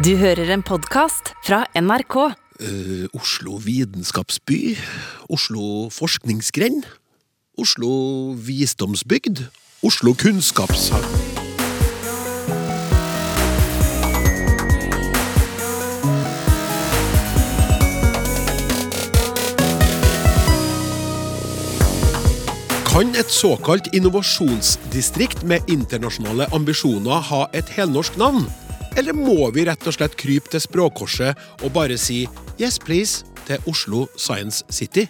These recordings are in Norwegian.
Du hører en podkast fra NRK. Uh, Oslo vitenskapsby. Oslo forskningsgrend. Oslo visdomsbygd. Oslo kunnskapshav. Kan et såkalt innovasjonsdistrikt med internasjonale ambisjoner ha et helnorsk navn? Eller må vi rett og slett krype til språkkorset og bare si 'yes, please' til Oslo Science City?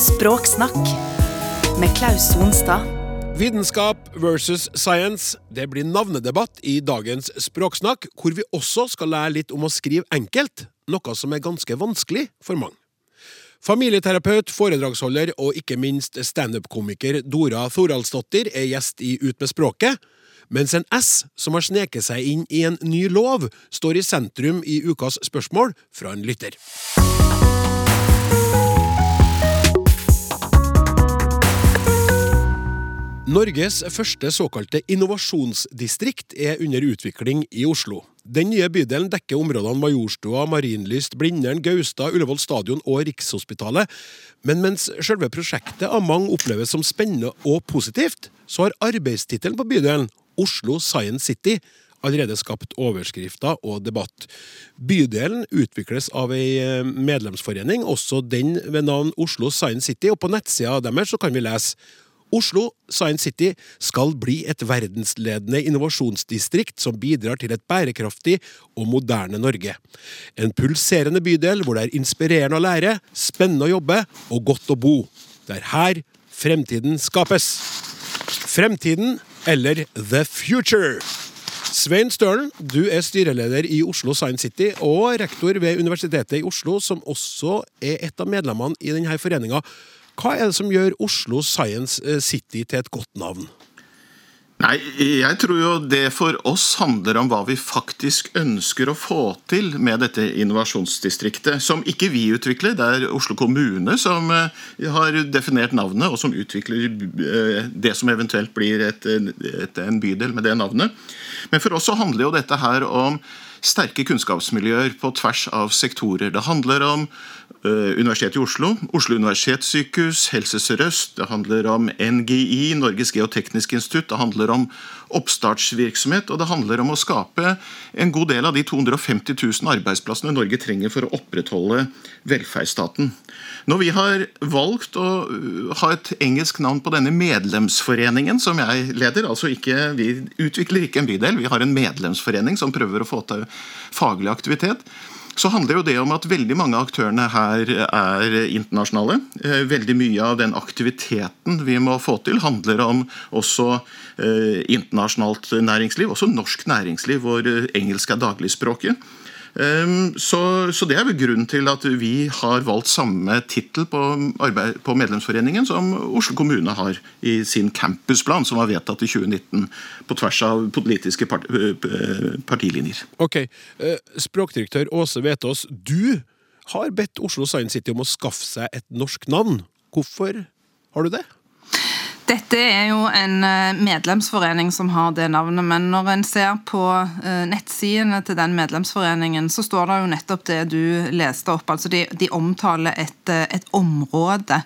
Språksnakk med Klaus Sonstad. Vitenskap versus science. Det blir navnedebatt i dagens Språksnakk, hvor vi også skal lære litt om å skrive enkelt, noe som er ganske vanskelig for mange. Familieterapeut, foredragsholder og ikke minst standup-komiker Dora Thoralsdottir er gjest i Ut med språket, mens en S som har sneket seg inn i en ny lov, står i sentrum i ukas spørsmål fra en lytter. Norges første såkalte innovasjonsdistrikt er under utvikling i Oslo. Den nye bydelen dekker områdene Majorstua, Marienlyst, Blindern, Gaustad, Ullevål stadion og Rikshospitalet. Men mens selve prosjektet av mange oppleves som spennende og positivt, så har arbeidstittelen på bydelen, Oslo Science City, allerede skapt overskrifter og debatt. Bydelen utvikles av ei medlemsforening, også den ved navn Oslo Science City, og på nettsida deres kan vi lese Oslo Science City skal bli et verdensledende innovasjonsdistrikt som bidrar til et bærekraftig og moderne Norge. En pulserende bydel hvor det er inspirerende å lære, spennende å jobbe og godt å bo. Det er her fremtiden skapes. Fremtiden eller The Future. Svein Stølen, du er styreleder i Oslo Science City og rektor ved Universitetet i Oslo, som også er et av medlemmene i denne foreninga. Hva er det som gjør Oslo Science City til et godt navn? Nei, Jeg tror jo det for oss handler om hva vi faktisk ønsker å få til med dette innovasjonsdistriktet. Som ikke vi utvikler, det er Oslo kommune som har definert navnet, og som utvikler det som eventuelt blir et, et, en bydel med det navnet. Men for oss så handler jo dette her om sterke kunnskapsmiljøer på tvers av sektorer. Det handler om uh, Universitetet i Oslo, Oslo universitetssykehus, Helse Sør-Øst. Det handler om NGI, Norges geotekniske institutt. Det handler om oppstartsvirksomhet, og det handler om å skape en god del av de 250 000 arbeidsplassene Norge trenger for å opprettholde velferdsstaten. Når vi har valgt å ha et engelsk navn på denne medlemsforeningen som jeg leder, altså ikke, vi utvikler ikke en bydel, vi har en medlemsforening som prøver å få til faglig aktivitet, så handler jo det om at veldig mange av aktørene her er internasjonale. Veldig mye av den aktiviteten vi må få til, handler om også internasjonalt næringsliv, også norsk næringsliv, hvor engelsk er dagligspråket. Så, så, det er vel grunnen til at vi har valgt samme tittel på, på, medlemsforeningen som Oslo kommune har i sin campusplan, som var vedtatt i 2019 på tvers av politiske part, partilinjer. Ok, Språkdirektør Åse Vetås, du har bedt Oslo Science City om å skaffe seg et norsk navn. Hvorfor har du det? Dette er jo en medlemsforening som har det navnet, men når en ser på nettsidene til den medlemsforeningen, så står det jo nettopp det du leste opp. altså De, de omtaler et, et, område.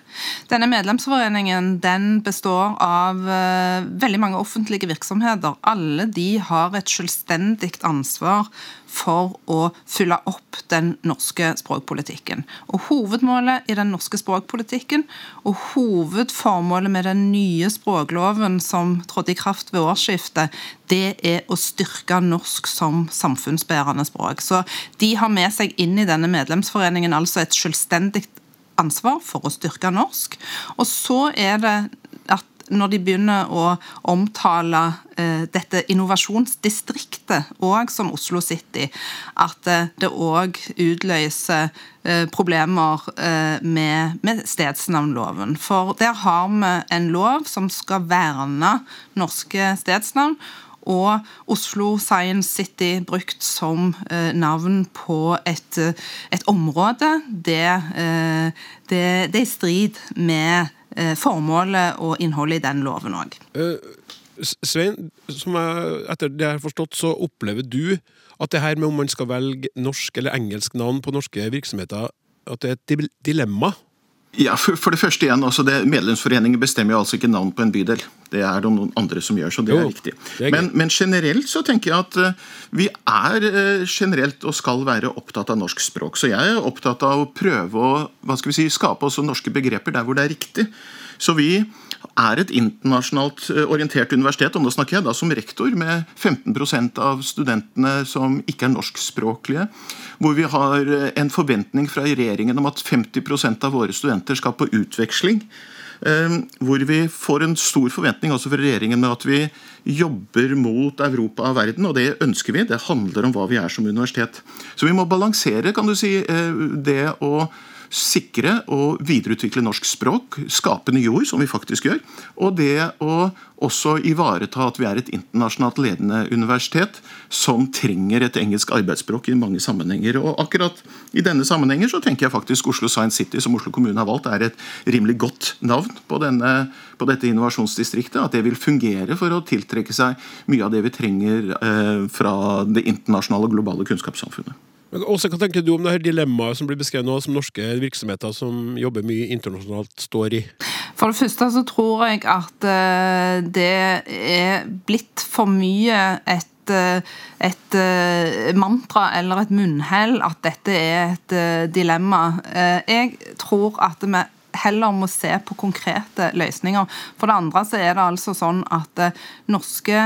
Denne medlemsforeningen den består av veldig mange offentlige virksomheter. Alle de har et selvstendig ansvar for å fylle opp den norske språkpolitikken. Og Hovedmålet i den norske språkpolitikken og hovedformålet med den nye språkloven som trådte i kraft ved årsskiftet, det er å styrke norsk som samfunnsbærende språk. Så De har med seg inn i denne medlemsforeningen altså et selvstendig ansvar for å styrke norsk. Og så er det når de begynner å omtale eh, dette innovasjonsdistriktet òg som Oslo City, at eh, det òg utløser eh, problemer med, med, stedsnavnloven. For der har vi en lov som skal verne norske stedsnavn. Og Oslo Science City brukt som navn på et, et område. Det, det, det er i strid med formålet og innholdet i den loven òg. Svein, som jeg, etter det jeg har forstått, så opplever du at det her med om man skal velge norsk eller engelsk navn på norske virksomheter, at det er et dilemma? Ja, for, for, det første igjen, altså det, Medlemsforeningen bestemmer jo altså ikke navn på en bydel. Det er det noen andre som gjør, så det jo, er riktig. Det er men, men, generelt så tenker jeg at uh, vi er uh, generelt og skal være opptatt av norsk språk. Så jeg er opptatt av å prøve å hva skal vi si, skape også norske begreper der hvor det er riktig. Så vi er et internasjonalt eh, orientert universitet, og nå snakker jeg da som rektor, med 15% av studentene som ikke er norskspråklige. Hvor vi har en forventning fra regjeringen om at 50% av våre studenter skal på utveksling. Ehm, hvor vi får en stor forventning også fra regjeringen med at vi jobber mot Europa og verden, og det ønsker vi. Det handler om hva vi er som universitet. Så vi må balansere kan du si, eh, det å sikre og videreutvikle norsk språk, skape nye ord, som vi faktisk gjør, og det å også ivareta at vi er et internasjonalt ledende universitet som trenger et engelsk arbeidsspråk i mange sammenhenger. Og akkurat i denne sammenhenger så tenker jeg faktisk Oslo Science City, som Oslo kommune har valgt, er et rimelig godt navn på, denne, på dette innovasjonsdistriktet. At det vil fungere for å tiltrekke seg mye av det vi trenger eh, fra det internasjonale og globale kunnskapssamfunnet. Også, Hva tenker du om det her dilemmaet som blir beskrevet nå, som norske virksomheter som jobber mye internasjonalt, står i? For det første så tror jeg at eh, det er blitt for mye et eh, et uh, mantra eller et munnhell at dette er et dilemma. Jeg tror at vi heller må se på konkrete løsninger. For det andre så er det altså sånn at norske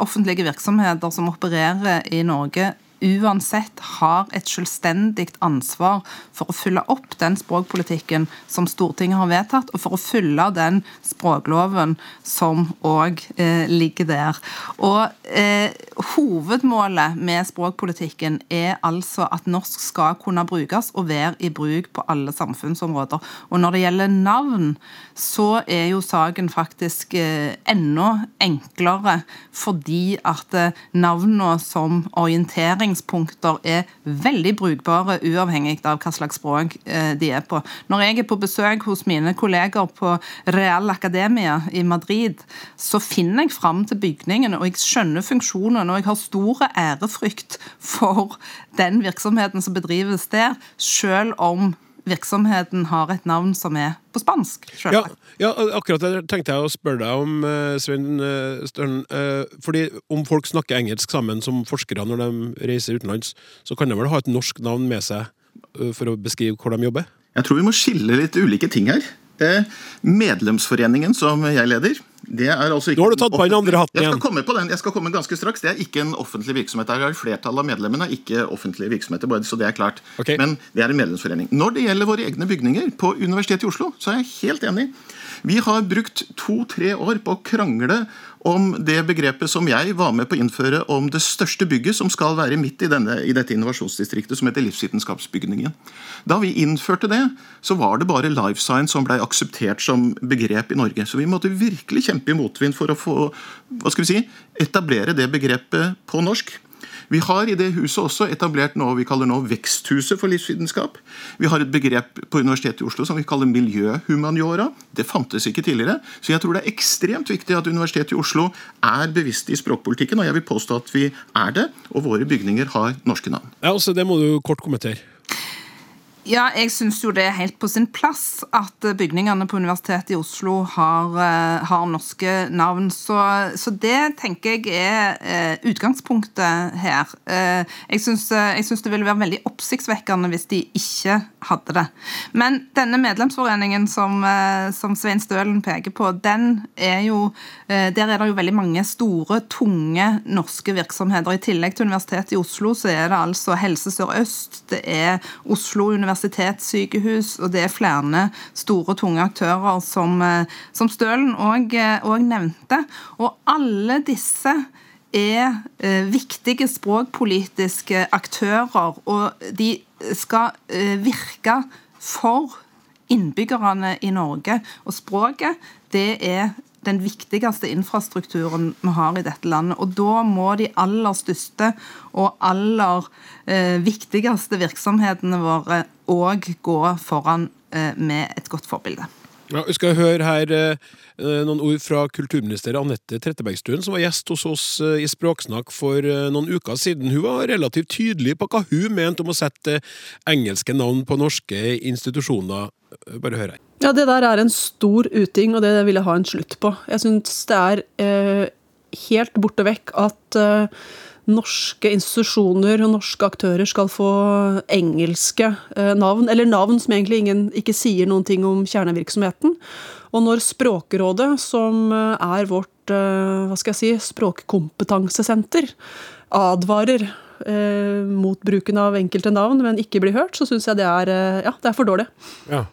offentlige virksomheter som opererer i Norge, uansett har et selvstendig ansvar for å fylle opp den språkpolitikken som Stortinget har vedtatt, og for å fylle den språkloven som òg eh, ligger der. Og eh, Hovedmålet med språkpolitikken er altså at norsk skal kunne brukes og være i bruk på alle samfunnsområder. Og når det gjelder navn, så er jo saken faktisk eh, enda enklere fordi at eh, navnene som orientering læringspunkter er veldig brukbare, uavhengig av hva slags språk eh, de er på. Når jeg er på besøk hos mine kolleger på Real Academia i Madrid, så finner jeg fram til bygningen, og jeg skjønner funksjonen, og jeg har stor ærefrykt for den virksomheten som bedrives der, selv om virksomheten har et navn som er på spansk. Ja, ja, akkurat det tenkte jeg å spørre deg om, eh, Svein eh, Støren. Eh, fordi om folk snakker engelsk sammen som forskere når de reiser utenlands, så kan de vel ha et norsk navn med seg for å beskrive hvor de jobber? Jeg tror vi må skille litt ulike ting her. Medlemsforeningen som jeg leder, det er altså ikke Nå har du tatt på den andre hatten igjen. Jeg skal komme på den, jeg skal komme ganske straks. Det er ikke en offentlig virksomhet. Der er Flertallet av medlemmene er ikke offentlige virksomheter, bare så det er klart. Okay. Men det er en medlemsforening. Når det gjelder våre egne bygninger på Universitetet i Oslo, så er jeg helt enig. Vi har brukt to-tre år på å krangle om det begrepet som jeg var med på å innføre om det største bygget som skal være midt i, denne, i dette innovasjonsdistriktet, som heter Livsvitenskapsbygningen. Da vi innførte det, så var det bare life science som ble akseptert som begrep i Norge. Så vi måtte virkelig kjempe i motvind for å få si, etablere det begrepet på norsk. Vi har i det huset også etablert noe vi kaller nå Veksthuset for livsvitenskap. Vi har et begrep på Universitetet i Oslo som vi kaller miljøhumaniora. Det fantes ikke tidligere. Så jeg tror det er ekstremt viktig at Universitetet i Oslo er bevisst i språkpolitikken, og jeg vil påstå at vi er det, og våre bygninger har norske navn. Ja, også Det må du kort kommentere. Ja, jeg syns jo det er helt på sin plass at bygningene på Universitetet i Oslo har, uh, har norske navn. Så, så, det tenker jeg er uh, utgangspunktet her. Uh, jeg syns det ville være veldig oppsiktsvekkende hvis de ikke hadde det. Men denne medlemsforeningen som, som Svein Stølen peker på, er jo Der er det jo veldig mange store, tunge norske virksomheter. I tillegg til Universitetet i Oslo så er det altså Helse Sør-Øst, det er Oslo universitet universitetssykehus, og det er flere store, tunge aktører som, eh, som Stølen òg eh, nevnte. Og alle disse er eh, viktige språkpolitiske aktører, og de skal virke for innbyggerne i Norge. Og språket, det er den viktigste infrastrukturen vi har i dette landet. Og da må de aller største og aller eh, viktigste virksomhetene våre òg gå foran eh, med et godt forbilde. Ja, vi skal høre her eh, noen ord fra kulturminister Anette Trettebergstuen, som var gjest hos oss eh, i Språksnakk for eh, noen uker siden. Hun var relativt tydelig på hva hun mente om å sette engelske navn på norske institusjoner. Bare hør her. Ja, det der er en stor uting, og det vil jeg ha en slutt på. Jeg syns det er eh, helt borte vekk at eh, norske institusjoner og norske aktører skal få engelske eh, navn, eller navn som egentlig ingen ikke sier noen ting om kjernevirksomheten. Og når Språkrådet, som eh, er vårt eh, hva skal jeg si, språkkompetansesenter, advarer eh, mot bruken av enkelte navn, men ikke blir hørt, så syns jeg det er, ja, det er for dårlig. Ja.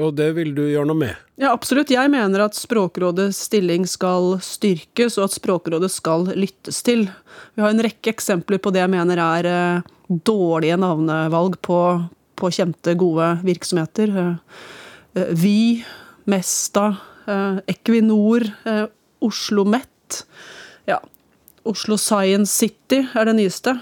Og det vil du gjøre noe med? Ja, absolutt. Jeg mener at Språkrådets stilling skal styrkes, og at Språkrådet skal lyttes til. Vi har en rekke eksempler på det jeg mener er eh, dårlige navnevalg på, på kjente, gode virksomheter. Eh, eh, Vy, Mesta, Equinor, Oslo Met. Ja, Oslo Science City er det nyeste.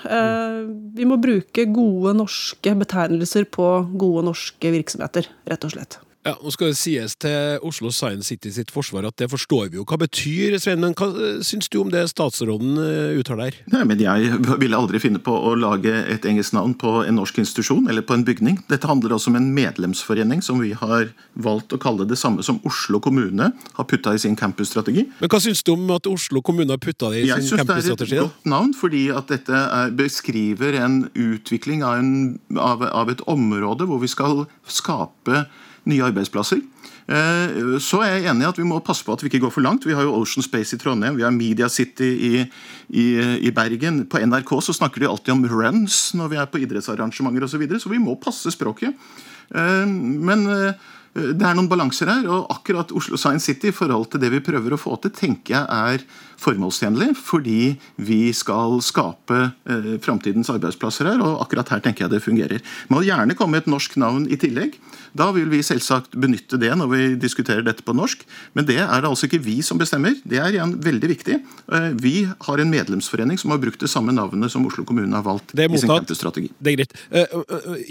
Vi må bruke gode norske betegnelser på gode norske virksomheter, rett og slett. Ja, Nå skal det sies til Oslo Science City sitt forsvar at det forstår vi jo hva betyr, Svein. Men hva eh, syns du om det statsråden eh, uttaler? Nei, men Jeg ville aldri finne på å lage et engelsk navn på en norsk institusjon eller på en bygning. Dette handler også om en medlemsforening som vi har valgt å kalle det samme som Oslo kommune har putta i sin campusstrategi. Men Hva syns du om at Oslo kommune har putta det i jeg sin campusstrategi? Jeg syns det er et godt navn, fordi at dette er, beskriver en utvikling av, en, av, av et område hvor vi skal skape nye arbeidsplasser. Eh, så er jeg enig i at vi må passe på at vi ikke går for langt. Vi har jo Ocean Space i Trondheim, vi har Media City i, i, i Bergen. På NRK så snakker de alltid om runs når vi er på idrettsarrangementer osv., så, videre, så vi må passe språket. Eh, men eh, det er noen balanser her, og akkurat Oslo Science City i forhold til det vi prøver å få til, tenker jeg er formålstjenlig, fordi vi skal skape eh, framtidens arbeidsplasser her, og akkurat her tenker jeg det fungerer. Må gjerne komme et norsk navn i tillegg. Da vil vi selvsagt benytte det når vi diskuterer dette på norsk, men det er det altså ikke vi som bestemmer. Det er igjen veldig viktig. Eh, vi har en medlemsforening som har brukt det samme navnet som Oslo kommune har valgt i sin campusstrategi. Det er greit. Eh,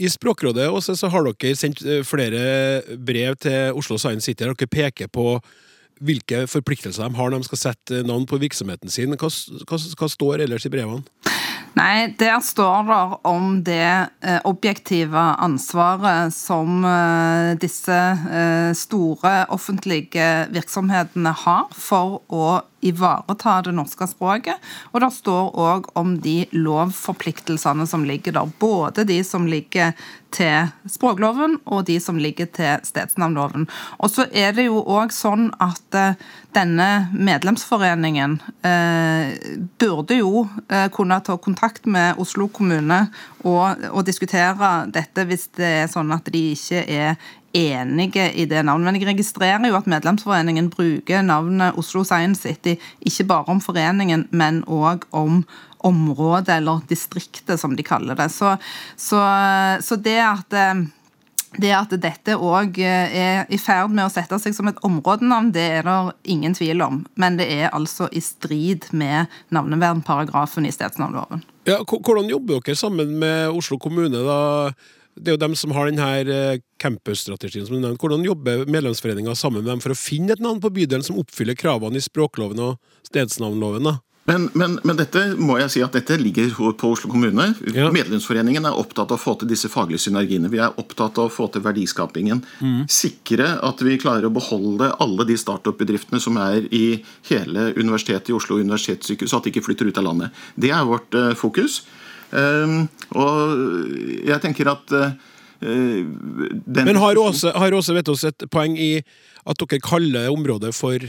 I Språkrådet også, så har dere sendt eh, flere brev til Oslo Science City der dere peker på hvilke forpliktelser de har når de skal sette navn på virksomheten sin. Hva, hva, hva står ellers i brevene? Nei, der står det om det eh, objektive ansvaret som eh, disse eh, store offentlige virksomhetene har for å ivareta det norske språket. Og det står òg om de lovforpliktelsene som ligger der. Både de som ligger til språkloven og de som ligger til stedsnavnloven. Og så er det jo òg sånn at eh, denne medlemsforeningen eh, burde jo eh, kunne ta kontakt med Oslo kommune og, og diskutere dette hvis det er sånn at de ikke er enige i det navnet. Men jeg registrerer jo at medlemsforeningen bruker navnet Oslo Science City ikke bare om foreningen, men òg om området, eller distriktet, som de kaller det. Så, så, så det at det at dette òg er i ferd med å sette seg som et områdenavn, det er det ingen tvil om. Men det er altså i strid med navnevernparagrafen i stedsnavnloven. Ja, hvordan jobber dere sammen med Oslo kommune? da? det er jo dem som har denne eh, campusstrategien som du nevnte. Hvordan jobber medlemsforeninga sammen med dem for å finne et navn på bydelen som oppfyller kravene i språkloven og stedsnavnloven? da? Men, men, men, dette må jeg si at dette ligger på Oslo kommune. Ja. Medlemsforeningen er opptatt av å få til disse faglige synergiene. Vi er opptatt av å få til verdiskapingen. Mm. Sikre at vi klarer å beholde alle de startup-bedriftene som er i hele Universitetet i Oslo universitetssykehus, at de ikke flytter ut av landet. Det er vårt uh, fokus. Um, og jeg tenker at uh, Men har Åse, har Åse et poeng i at dere kaller området for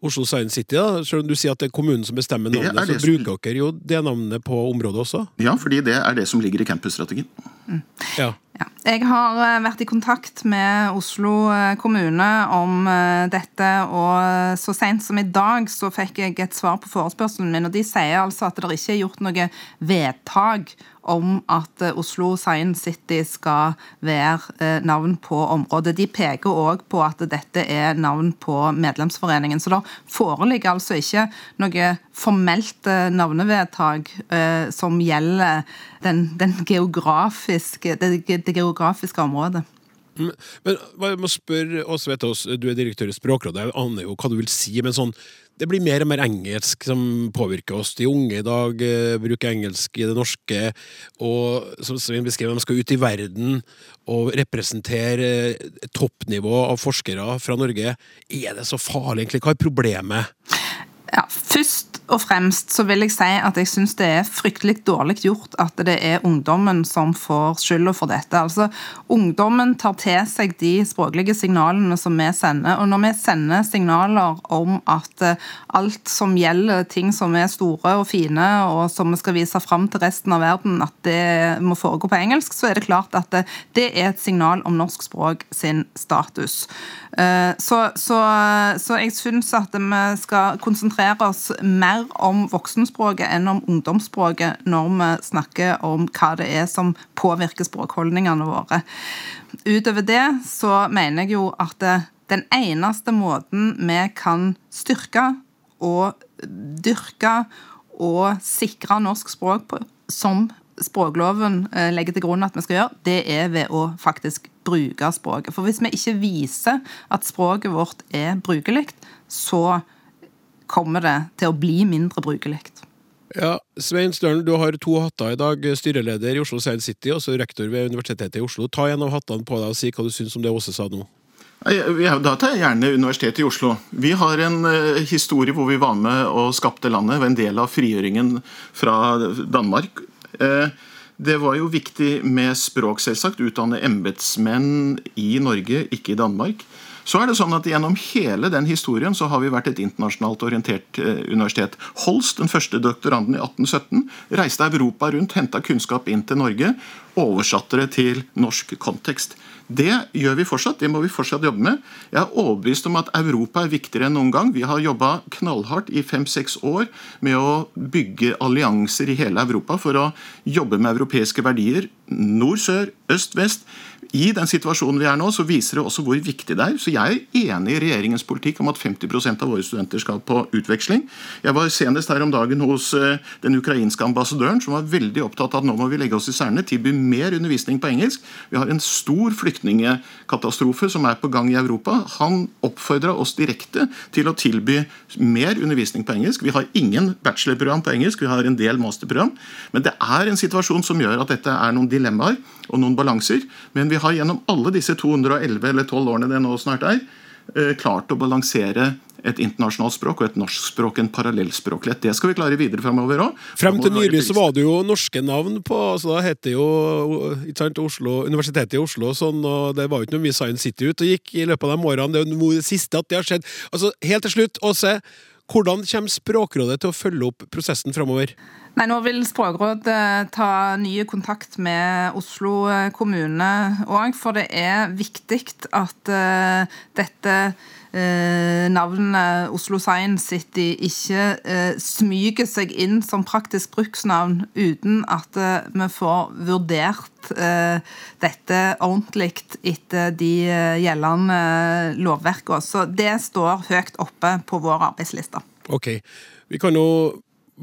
Oslo Science City, da, selv om du sier at det er kommunen som bestemmer navnet, så bruker dere jo det navnet på området også? Ja, fordi det er det som ligger i campusstrategien. Mm. Ja. Ja. Jeg har eh, vært i kontakt med Oslo eh, kommune om eh, dette, og så sent som i dag så fikk jeg et svar på forespørselen min, og de sier altså at det ikke er gjort noe vedtak om at Oslo Science City skal være navn på området. De peker òg på at dette er navn på medlemsforeningen. Så det foreligger altså ikke noe formelt navnevedtak som gjelder den, den geografiske, det, det geografiske området. Men jeg må spørre oss, vet oss, Du er direktør i Språkrådet, jeg aner jo hva du vil si, men sånn det blir mer og mer engelsk som påvirker oss. De unge i dag eh, bruker engelsk i det norske, og som Svein beskrev, de skal ut i verden og representere toppnivå av forskere fra Norge. Er det så farlig, egentlig? Hva er problemet? Ja, Først og fremst så vil jeg si at jeg syns det er fryktelig dårlig gjort at det er ungdommen som får skylda for dette. Altså, Ungdommen tar til seg de språklige signalene som vi sender. Og når vi sender signaler om at eh, alt som gjelder ting som er store og fine, og som vi skal vise fram til resten av verden, at det må foregå på engelsk, så er det klart at det, det er et signal om norsk språk sin status. Eh, så, så, så jeg syns at vi skal konsentrere oss mer om voksenspråket enn om ungdomsspråket når vi snakker om hva det er som påvirker språkholdningene våre. Utover det så mener jeg jo at den eneste måten vi kan styrke og dyrke og sikre norsk språk på, som språkloven eh, legger til grunn at vi skal gjøre, det er ved å faktisk bruke språket. For hvis vi ikke viser at språket vårt er brukelig, så kommer det til å bli mindre brukelig. Ja, Svein Stølen, du har to hatter i dag. Styreleder i Oslo Science City og rektor ved Universitetet i Oslo. Ta en av hattene på deg og si hva du syns om det Åse sa nå. Da tar jeg gjerne Universitetet i Oslo. Vi har en uh, historie hvor vi var med og skapte landet. Var en del av frigjøringen fra Danmark. Uh, det var jo viktig med språk, selvsagt. Utdanne embetsmenn i Norge, ikke i Danmark. Så er det sånn at Gjennom hele den historien så har vi vært et internasjonalt orientert eh, universitet. Holst, den første doktoranden i 1817, reiste Europa rundt, henta kunnskap inn til Norge, oversatte det til norsk kontekst. Det gjør vi fortsatt, det må vi fortsatt jobbe med. Jeg er overbevist om at Europa er viktigere enn noen gang. Vi har jobba knallhardt i fem-seks år med å bygge allianser i hele Europa for å jobbe med europeiske verdier. Nord, sør, øst, vest i den situasjonen vi er nå, så viser det også hvor viktig det er. Så jeg er enig i regjeringens politikk om at 50% av våre studenter skal på utveksling. Jeg var senest her om dagen hos eh, den ukrainske ambassadøren, som var veldig opptatt av at nå må vi legge oss i særene, tilby mer undervisning på engelsk. Vi har en stor flyktningkatastrofe som er på gang i Europa. Han oppfordra oss direkte til å tilby mer undervisning på engelsk. Vi har ingen bachelorprogram på engelsk, vi har en del masterprogram. Men det er en situasjon som gjør at dette er noen dilemmaer og noen balanser. Men vi har gjennom alle disse 211 eller 12 årene det nå snart er, eh, klart å balansere et internasjonalt språk og et norsk språk, en parallellspråklighet. Det skal vi klare videre fremover òg. Frem til nylig så var det jo norske navn på altså Da het det jo sant, Oslo, Universitetet i Oslo, og sånn, og det var jo ikke noe mye Science City ut og gikk i løpet av de årene. Det er jo det siste at det har skjedd. Altså, Helt til slutt, Åse. Hvordan kommer Språkrådet til å følge opp prosessen framover? Nei, Nå vil Språkrådet ta nye kontakt med Oslo kommune òg, for det er viktig at uh, dette navnet Oslo Science City ikke smyger seg inn som praktisk bruksnavn uten at vi får vurdert dette ordentlig etter de gjeldende lovverkene. Så det står høyt oppe på vår arbeidsliste. Ok, vi kan i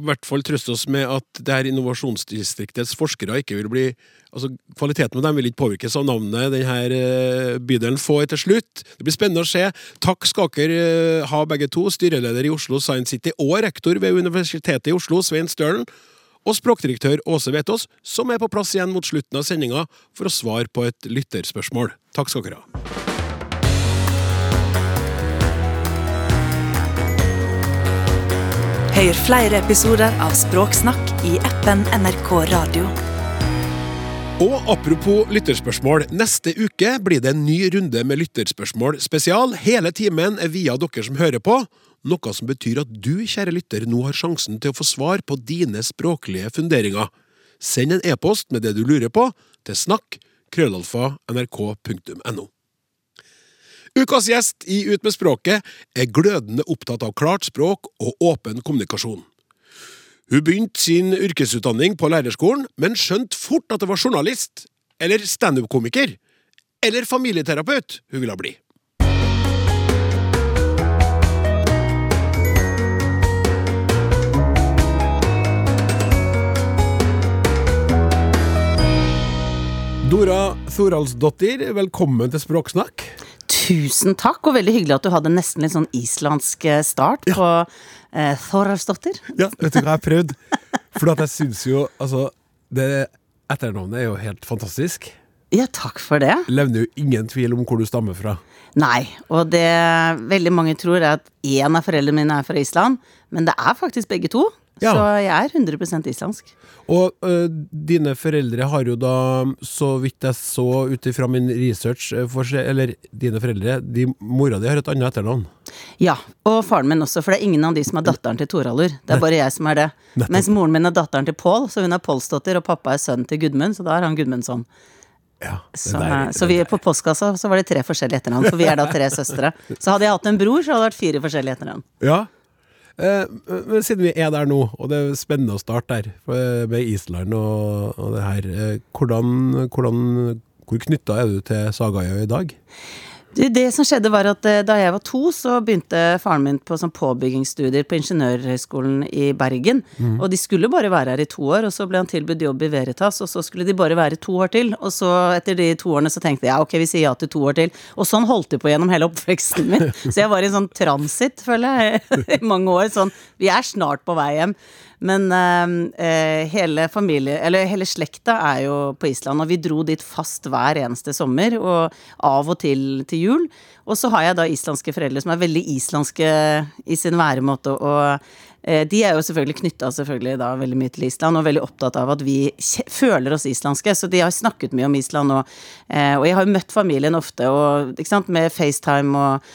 hvert fall trøste oss med at det her innovasjonsdistriktets forskere ikke vil bli altså Kvaliteten med dem vil ikke påvirkes av navnet denne eh, bydelen får til slutt. Det blir spennende å se. Takk skal dere eh, ha begge to, styreleder i Oslo Science City og rektor ved Universitetet i Oslo, Svein Stølen, og språkdirektør Åse Vetås, som er på plass igjen mot slutten av sendinga for å svare på et lytterspørsmål. Takk skal dere ha. Hør flere episoder av Språksnakk i appen NRK Radio. Og apropos lytterspørsmål. Neste uke blir det en ny runde med lytterspørsmål spesial. Hele timen er via dere som hører på. Noe som betyr at du, kjære lytter, nå har sjansen til å få svar på dine språklige funderinger. Send en e-post med det du lurer på, til snakk. Ukas gjest i Ut med språket er glødende opptatt av klart språk og åpen kommunikasjon. Hun begynte sin yrkesutdanning på lærerskolen, men skjønte fort at det var journalist, eller standup-komiker, eller familieterapeut hun ville bli. Dora Thoralsdottir, velkommen til Språksnakk. Tusen takk, og veldig hyggelig at du hadde nesten litt sånn islandsk eh, start på eh, Thoralsdottir. Ja, vet du hva jeg har prøvd? For at jeg syns jo Altså, det etternavnet er jo helt fantastisk. Ja, takk for det. Levner jo ingen tvil om hvor du stammer fra. Nei, og det veldig mange tror er at én av foreldrene mine er fra Island, men det er faktisk begge to. Ja. Så jeg er 100% islandsk. Og øh, dine foreldre har jo da, så vidt jeg så ut ifra min research for, Eller dine foreldre, de, mora di har et annet etternavn. Ja, og faren min også, for det er ingen av de som er datteren til Toralur. Det er bare jeg som er det. Mens moren min er datteren til Pål, så hun er Pålsdotter, og pappa er sønnen til Gudmund, så da er han Gudmundsson. Ja, som, der- så vi på postkassa så var det tre forskjellige etternavn, for vi er da tre søstre. Så hadde jeg hatt en bror, så hadde det vært fire forskjellige etternavn. Ja. Eh, men siden vi er der nå, og det er spennende å starte der eh, med Island og, og det her, eh, hvordan, hvordan, hvor knytta er du til Sagaøya i dag? Det, det som skjedde var at eh, Da jeg var to, så begynte faren min på sånn påbyggingsstudier på Ingeniørhøgskolen i Bergen. Og de skulle bare være her i to år, og så ble han tilbudt jobb i Veritas, og så skulle de bare være to år til. Og så etter de to årene så tenkte jeg ja, ok, vi sier ja til to år til. Og sånn holdt det på gjennom hele oppveksten min. Så jeg var i en sånn transit, føler jeg, i mange år. Sånn vi er snart på vei hjem. Men eh, hele familie, eller hele slekta er jo på Island, og vi dro dit fast hver eneste sommer, og av og til til jul. Og så har jeg da islandske foreldre som er veldig islandske i sin væremåte, og eh, de er jo selvfølgelig knytta veldig mye til Island, og veldig opptatt av at vi føler oss islandske, så de har snakket mye om Island, og, eh, og jeg har jo møtt familien ofte, og med FaceTime og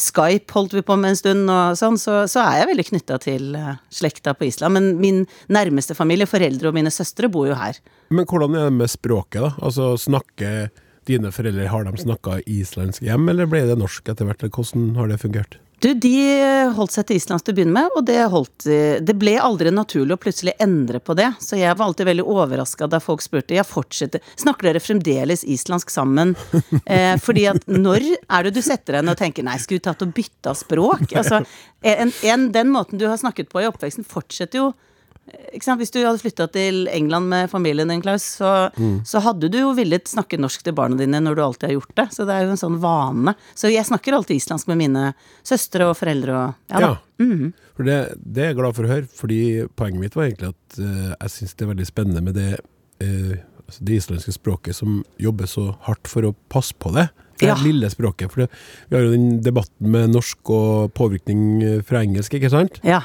Skype holdt vi på med en stund, og sånn, så, så er jeg veldig knytta til eh, slekta på Island. Men min nærmeste familie, foreldre og mine søstre, bor jo her. Men hvordan er det med språket, da? Altså, snakker dine foreldre, har de snakka islandsk hjem, eller ble det norsk etter hvert? Hvordan har det fungert? Du, de holdt seg til islandsk til å begynne med, og det, holdt, det ble aldri naturlig å plutselig endre på det. Så jeg var alltid veldig overraska da folk spurte jeg fortsetter, snakker dere fremdeles islandsk sammen. Eh, fordi at når er det du setter deg ned og tenker nei, skulle vi tatt og bytta språk? Altså, en, en, den måten du har snakket på i oppveksten, fortsetter jo? Hvis du hadde flytta til England med familien din, Klaus, så, så hadde du jo villet snakke norsk til barna dine når du alltid har gjort det. Så det er jo en sånn vane. Så jeg snakker alltid islandsk med mine søstre og foreldre og ja da. For det, det er jeg glad for å høre, fordi poenget mitt var egentlig at uh, jeg syns det er veldig spennende med det, uh, altså det islandske språket som jobber så hardt for å passe på det. Det Ja. lille språket. For det, vi har jo den debatten med norsk og påvirkning eh, fra engelsk, ikke sant? Ja.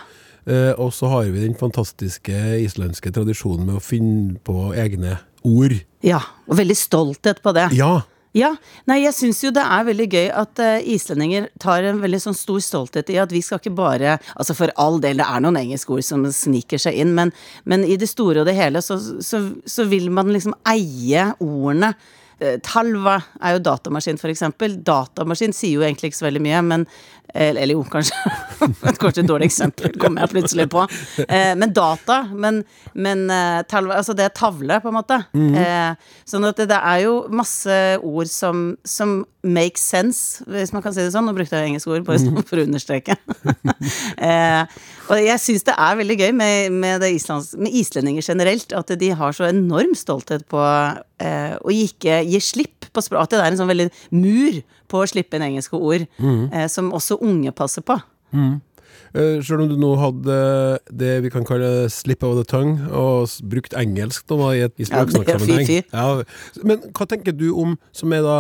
Eh, og så har vi den fantastiske islandske tradisjonen med å finne på egne ord. ja. Og veldig stolthet på det. Ja! Ja, nei, jeg syns jo det er veldig gøy at uh, islendinger tar en veldig sånn stor stolthet i at vi skal ikke bare Altså for all del, det er noen engelske ord som sniker seg inn, men, men i det store og det hele så, så, så vil man liksom eie ordene. Eh, Talva er jo datamaskin, for eksempel. Datamaskin sier jo egentlig ikke så veldig mye, men Eller eller jo, kanskje. kanskje et dårlig eksempel, kommer jeg plutselig på. Eh, men data. Men, men eh, talva, altså det er tavle, på en måte. Eh, sånn at det, det er jo masse ord som, som makes sense, hvis man kan si det sånn. Nå brukte jeg engelske ord bare sånn for å understreke. eh, og jeg syns det er veldig gøy med, med, islands, med islendinger generelt, at de har så enorm stolthet på eh, å ikke gi slipp på språk. At det er en sånn veldig mur på å slippe inn engelske ord, eh, som også unge passer på. Uh, Selv om du nå hadde det vi kan kalle slip of the tongue, og brukt engelsk da i, et, i Ja, språksnakksammenheng. fy-fy. Ja, men hva tenker du om, som er da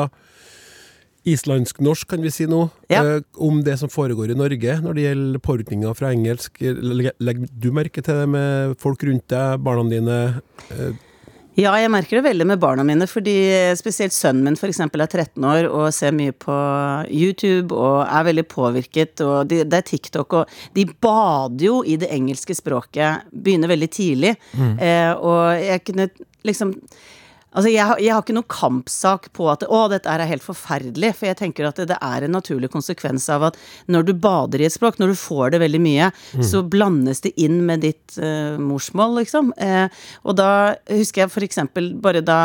islandsk-norsk, kan vi si nå, Ja. eh, om det som foregår i Norge når det gjelder påvirkninger fra engelsk? Legger du merke til det med folk rundt deg, barna dine? Eh, Ja, jeg merker det veldig med barna mine, fordi spesielt sønnen min eksempel er 13 år og ser mye på YouTube og er veldig påvirket, og de, det er TikTok, og de bader jo i det engelske språket, begynner veldig tidlig, eh, og jeg kunne liksom Altså, jeg har, jeg har ikke noen kampsak på at å, dette er helt forferdelig, for jeg tenker at det, det er en naturlig konsekvens av at når du bader i et språk, når du får det veldig mye, så blandes det inn med ditt uh, morsmål, liksom. Eh, og da husker jeg for eksempel bare da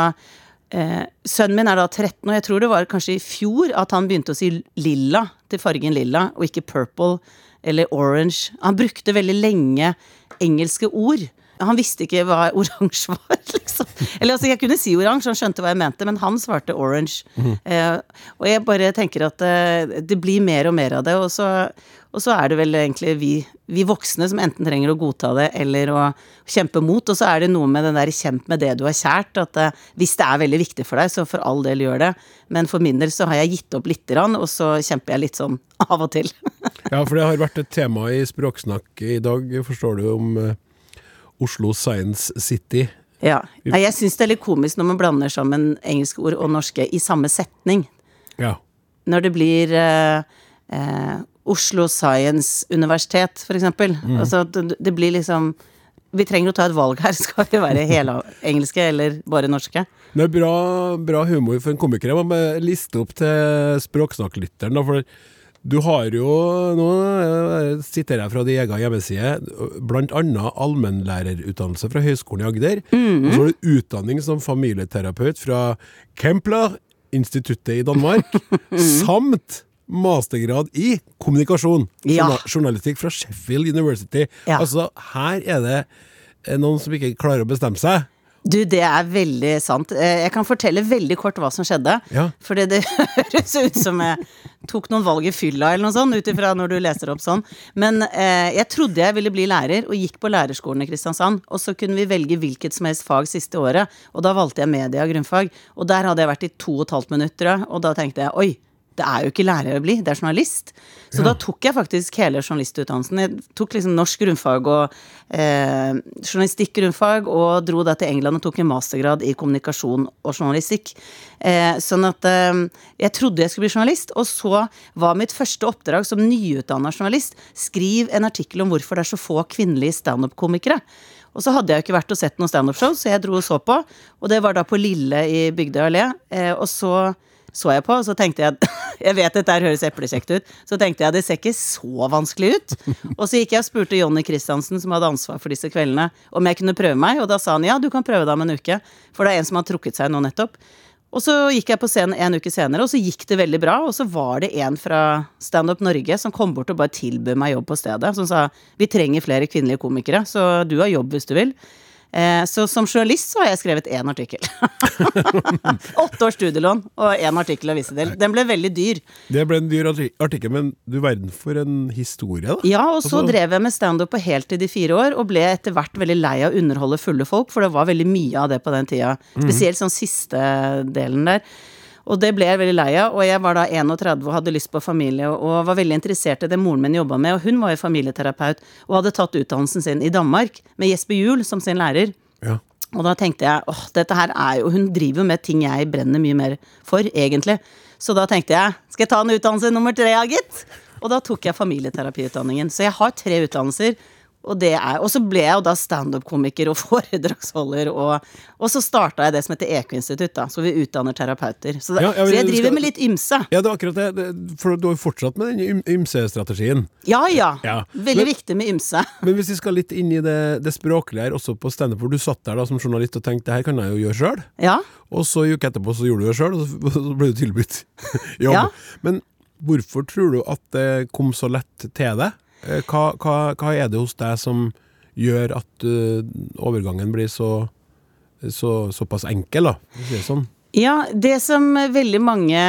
eh, Sønnen min er da 13, og jeg tror det var kanskje i fjor at han begynte å si lilla til fargen lilla, og ikke purple eller orange. Han brukte veldig lenge engelske ord. Han visste ikke hva oransje var, liksom. Eller altså, jeg kunne si oransje, han skjønte hva jeg mente, men han svarte orange. Eh, og jeg bare tenker at eh, det blir mer og mer av det, og så, og så er det vel egentlig vi, vi voksne som enten trenger å godta det eller å kjempe mot, og så er det noe med den der kjemp med det du har kjært, at eh, hvis det er veldig viktig for deg, så for all del gjør det, men for min del så har jeg gitt opp lite grann, og så kjemper jeg litt sånn av og til. Ja, for det har vært et tema i Språksnakk i dag, forstår du, om eh, Oslo Science City. Ja. Nei, jeg syns det er litt komisk når man blander sammen engelske ord og norske i samme setning. Ja. Når det blir eh, eh, Oslo Science Universitet, for eksempel. Altså, det, det blir liksom Vi trenger å ta et valg her. Skal vi være helengelske eller bare norske? Det er bra, bra humor for en komiker. Jeg må liste opp til språksnakklytteren. For du har jo Nå eh, siterer jeg fra din egen hjemmeside. Annet allmennlærerutdannelse fra Høgskolen i Agder. Og så har du utdanning som familieterapeut fra Kempler-instituttet i Danmark. samt mastergrad i kommunikasjon. Ja. Journal- Journalistikk fra Sheffield University. Ja. Altså, her er det eh, noen som ikke klarer å bestemme seg. Du, det er veldig sant. Eh, Jeg kan fortelle veldig kort hva som skjedde. Ja. Fordi det høres ut som jeg tok noen valg i fylla eller noe sånt, ut ifra når du leser opp sånn. Men eh, jeg trodde jeg ville bli lærer, og gikk på lærerskolen i Kristiansand. Og så kunne vi velge hvilket som helst fag siste året, og da valgte jeg media grunnfag. Og der hadde jeg vært i to og et halvt minutt, tror jeg, og da tenkte jeg oi. Det er jo ikke lærer å bli, det er journalist. Så da tok jeg faktisk hele journalistutdannelsen. Jeg tok liksom norsk grunnfag og eh, journalistikk grunnfag, og dro da til England og tok en mastergrad i kommunikasjon og journalistikk. Eh, sånn at eh, jeg trodde jeg skulle bli journalist, og så var mitt første oppdrag som nyutdanna journalist skriv en artikkel om hvorfor det er så få kvinnelige standup-komikere. Og så hadde jeg jo ikke vært og sett noen standup-show, så jeg dro og så på. Og det var da på Lille i Bygdøy allé. Eh, og så så jeg på, og så tenkte jeg Jeg vet dette her høres eplekjekt ut. Så tenkte jeg det ser ikke så vanskelig ut. Og så gikk jeg og spurte Jonny Christiansen, som hadde ansvar for disse kveldene, om jeg kunne prøve meg, og da sa han ja, du kan prøve deg om en uke. For det er en som har trukket seg nå nettopp. Og så gikk jeg på scenen en uke senere, og så gikk det veldig bra. Og så var det en fra Standup Norge som kom bort og bare tilbød meg jobb på stedet. Som sa vi trenger flere kvinnelige komikere, så du har jobb hvis du vil. Eh, Så som journalist så har jeg skrevet én artikkel. Åtte års studielån og én artikkel å vise til. Den ble veldig dyr. Det ble en dyr artikkel, men du verden for en historie, da. Ja, og så Altså- drev jeg med standup på heltid i fire år, og ble etter hvert veldig lei av å underholde fulle folk, for det var veldig mye av det på den tida. Spesielt sånn siste delen der. Og det ble jeg veldig lei av, og jeg var da 31 og hadde lyst på familie, og var veldig interessert i det moren min jobba med, og hun var jo familieterapeut og hadde tatt utdannelsen sin i Danmark med Jesper Juel som sin lærer. Ja. Og da tenkte jeg åh, dette her er jo Hun driver jo med ting jeg brenner mye mer for, egentlig. Så da tenkte jeg skal jeg ta en utdannelse nummer tre, ja, gitt? Og da tok jeg familieterapiutdanningen. Så jeg har tre utdannelser. Og, det er, og så ble jeg jo da standup-komiker og foredragsholder, og, og så starta jeg det som heter EQ-institutt, da, så vi utdanner terapeuter. Så, Ja, ja, så jeg driver skal- med litt ymse. Ja, det er akkurat det. For du har jo fortsatt med den ymse-strategien. Ja ja. Ja. Veldig Men- viktig med ymse. Men hvis vi skal litt inn i det, det språklige her, også på standup, hvor du satt der da som journalist og tenkte det her kan jeg jo gjøre sjøl, Ja. og så en uke etterpå så gjorde du det sjøl, og så- så ble du tilbudt jobb. Ja. Men hvorfor tror du at det kom så lett til deg? Eh, Hva, hva, hva er det hos deg som gjør at uh, overgangen blir så, så såpass enkel, da? for å si Sånn. Ja, det som veldig mange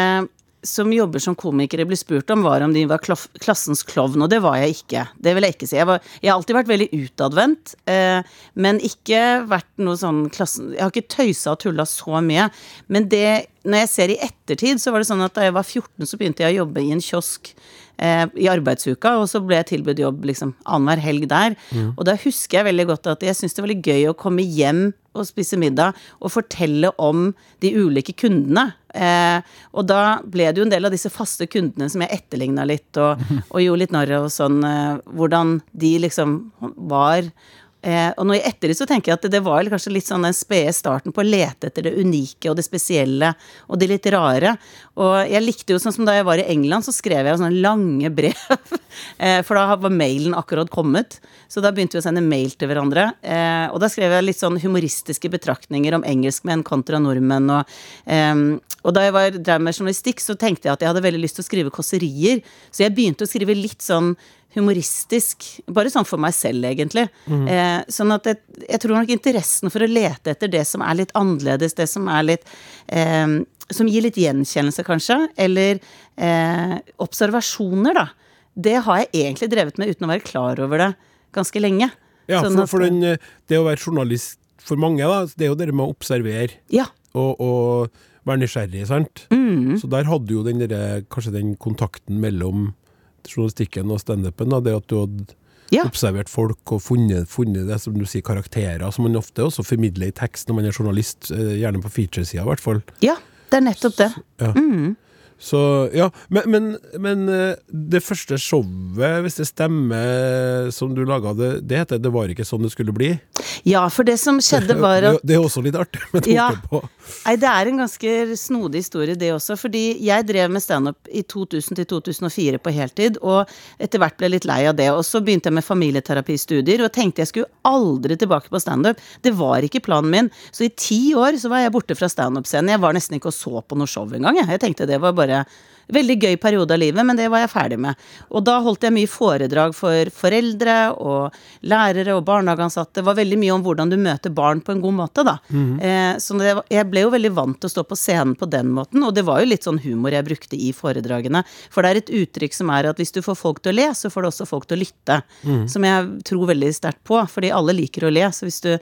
som jobber som komikere blir spurt om, var om de var klassens klovn, og det var jeg ikke. Det vil jeg ikke si. Jeg, var, jeg har alltid vært veldig utadvendt, eh, men ikke vært noe sånn klassen Jeg har ikke tøysa og tulla så mye. Men det, når jeg ser i ettertid, så var det sånn at da jeg var 14, så begynte jeg å jobbe i en kiosk eh, i arbeidsuka, og så ble jeg tilbudt jobb liksom annenhver helg der. Og da husker jeg veldig godt at jeg syntes det var litt gøy å komme hjem og spise middag og fortelle om de ulike kundene. Eh, og da ble det jo en del av disse faste kundene som jeg etterligna litt, og, og gjorde litt narr av og sånn, eh, hvordan de liksom var. Eh, og nå i ettertid så tenker jeg at det, var kanskje litt sånn den spede starten på å lete etter det unike og det spesielle og det litt rare. Og jeg likte jo sånn som da jeg var i England, så skrev jeg sånne lange brev. eh, for da var mailen akkurat kommet. Så da begynte vi å sende mail til hverandre. Eh, og da skrev jeg litt sånn humoristiske betraktninger om engelskmenn kontra nordmenn. Og, ehm, og da jeg var, drev med journalistikk, så tenkte jeg at jeg hadde veldig lyst til å skrive kåserier. Så jeg begynte å skrive litt sånn humoristisk. Bare sånn for meg selv, egentlig. Eh, sånn at jeg, jeg tror nok interessen for å lete etter det som er litt annerledes, det som er litt eh, Som gir litt gjenkjennelse, kanskje, eller eh, observasjoner, da. Det har jeg egentlig drevet med uten å være klar over det ganske lenge. Ja, Sånn for, for den, eh, det å være journalist for mange, da, det er jo det med å observere Ja. og, og være nysgjerrig, sant? Mm. Så der hadde jo den der, kanskje den kontakten mellom journalistikken og standupen, det at du hadde Ja. observert folk og funnet, funnet det, som du sier, karakterer, som man ofte også formidler i tekst når man er journalist, eh, gjerne på featuresida i hvert fall. ja, det er nettopp det. Ja. Så, ja, men, men, men eh, det første showet, hvis det stemmer, som du laga, det, det heter 'Det var ikke sånn det skulle bli'? Ja, for det som skjedde, var at Det, det er også litt artig med tanke Ja. på Nei, det er en ganske snodig historie, det også. Fordi jeg drev med standup i 2000 til 2004 på heltid, og etter hvert ble litt lei av det. Og så begynte jeg med familieterapistudier og tenkte jeg skulle aldri tilbake på standup. Det var ikke planen min. Så i ti år så var jeg borte fra standup-scenen. Jeg var nesten ikke og så på noe show engang. jeg. Jeg tenkte det var bare bare Veldig gøy periode av livet, men det var jeg ferdig med. Og da holdt jeg mye foredrag for foreldre og lærere og barnehageansatte. Det var veldig mye om hvordan du møter barn på en god måte, da. eh, så det, jeg ble jo veldig vant til å stå på scenen på den måten, og det var jo litt sånn humor jeg brukte i foredragene. For det er et uttrykk som er at hvis du får folk til å le, så får du også folk til å lytte. Som jeg tror veldig sterkt på, fordi alle liker å le. Så hvis du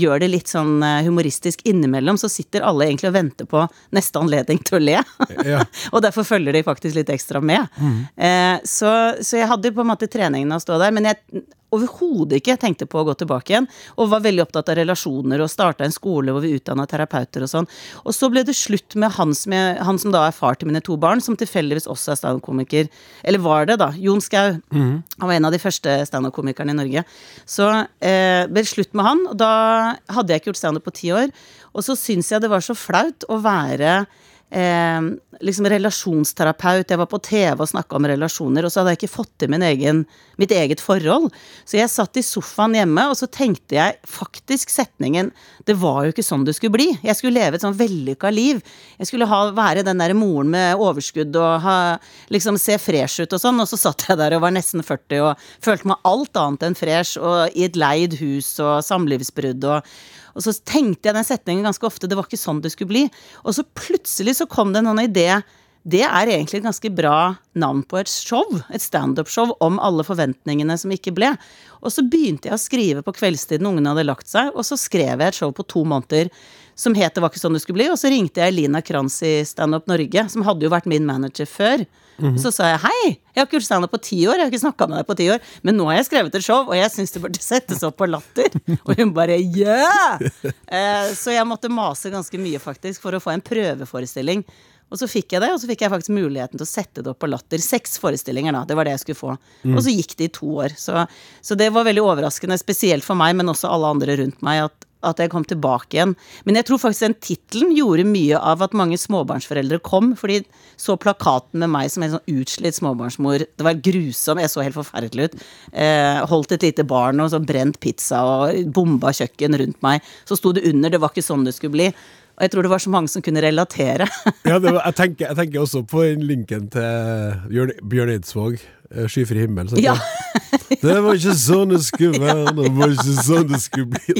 gjør det litt sånn eh, humoristisk innimellom, så sitter alle egentlig og venter på neste anledning til å le. Ja. og derfor følger de faktisk litt ekstra med. Eh, så, så jeg hadde på en måte treningen å stå der, men jeg overhodet ikke tenkte på å gå tilbake igjen. Og var veldig opptatt av relasjoner og starta en skole hvor vi utdanna terapeuter og sånn. Og så ble det slutt med han som, jeg, han som da er far til mine to barn, som tilfeldigvis også er standup-komiker. Eller var det, da. Jon Skau. Han var en av de første standup-komikerne i Norge. Så eh, ble det slutt med han, og da hadde jeg ikke gjort standup på ti år. Og så syns jeg det var så flaut å være eh, liksom relasjonsterapeut. Jeg var på TV og snakka om relasjoner, og så hadde jeg ikke fått til mitt eget forhold. Så jeg satt i sofaen hjemme, og så tenkte jeg faktisk setningen Det var jo ikke sånn det skulle bli. Jeg skulle leve et sånn vellykka liv. Jeg skulle ha, være den der moren med overskudd og ha, liksom se fresh ut og sånn, og så satt jeg der og var nesten 40 og følte meg alt annet enn fresh, og i et leid hus og samlivsbrudd og og så tenkte jeg den setningen ganske ofte, det var ikke sånn det skulle bli. Og så plutselig så kom det en annen idé. Det er egentlig et ganske bra navn på et show, et standup-show om alle forventningene som ikke ble. Og så begynte jeg å skrive på kveldstid når ungene hadde lagt seg, og så skrev jeg et show på to måneder som het Det var ikke sånn det skulle bli, og så ringte jeg Lina Kranz i Standup Norge, som hadde jo vært min manager før. Og så sa jeg hei, jeg har ikke gjort standup på ti år, jeg har ikke snakka med deg på ti år, men nå har jeg skrevet et show, og jeg syns det burde settes opp på Latter. Og hun bare yeah! Eh, så jeg måtte mase ganske mye, faktisk, for å få en prøveforestilling. Og så fikk jeg det, og så fikk jeg faktisk muligheten til å sette det opp på Latter. Seks forestillinger, da. Det var det jeg skulle få. Og så gikk det i to år. Så, så det var veldig overraskende, spesielt for meg, men også alle andre rundt meg, at, at jeg kom tilbake igjen. Men jeg tror faktisk den tittelen gjorde mye av at mange småbarnsforeldre kom, fordi så plakaten med meg som en sånn utslitt småbarnsmor. Det var grusom, jeg så helt forferdelig ut. Eh, holdt et lite barn og så brent pizza og bomba kjøkken rundt meg. Så sto det under 'det var ikke sånn det skulle bli'. Og jeg tror det var så mange som kunne relatere. Ja, det var, jeg, tenker, jeg tenker også på linken til Bjørn, Bjørn Eidsvåg, eh, 'Skyfri himmel'. sant? Ja. Det var ikke sånn det skulle være, det var ikke sånn det skulle bli.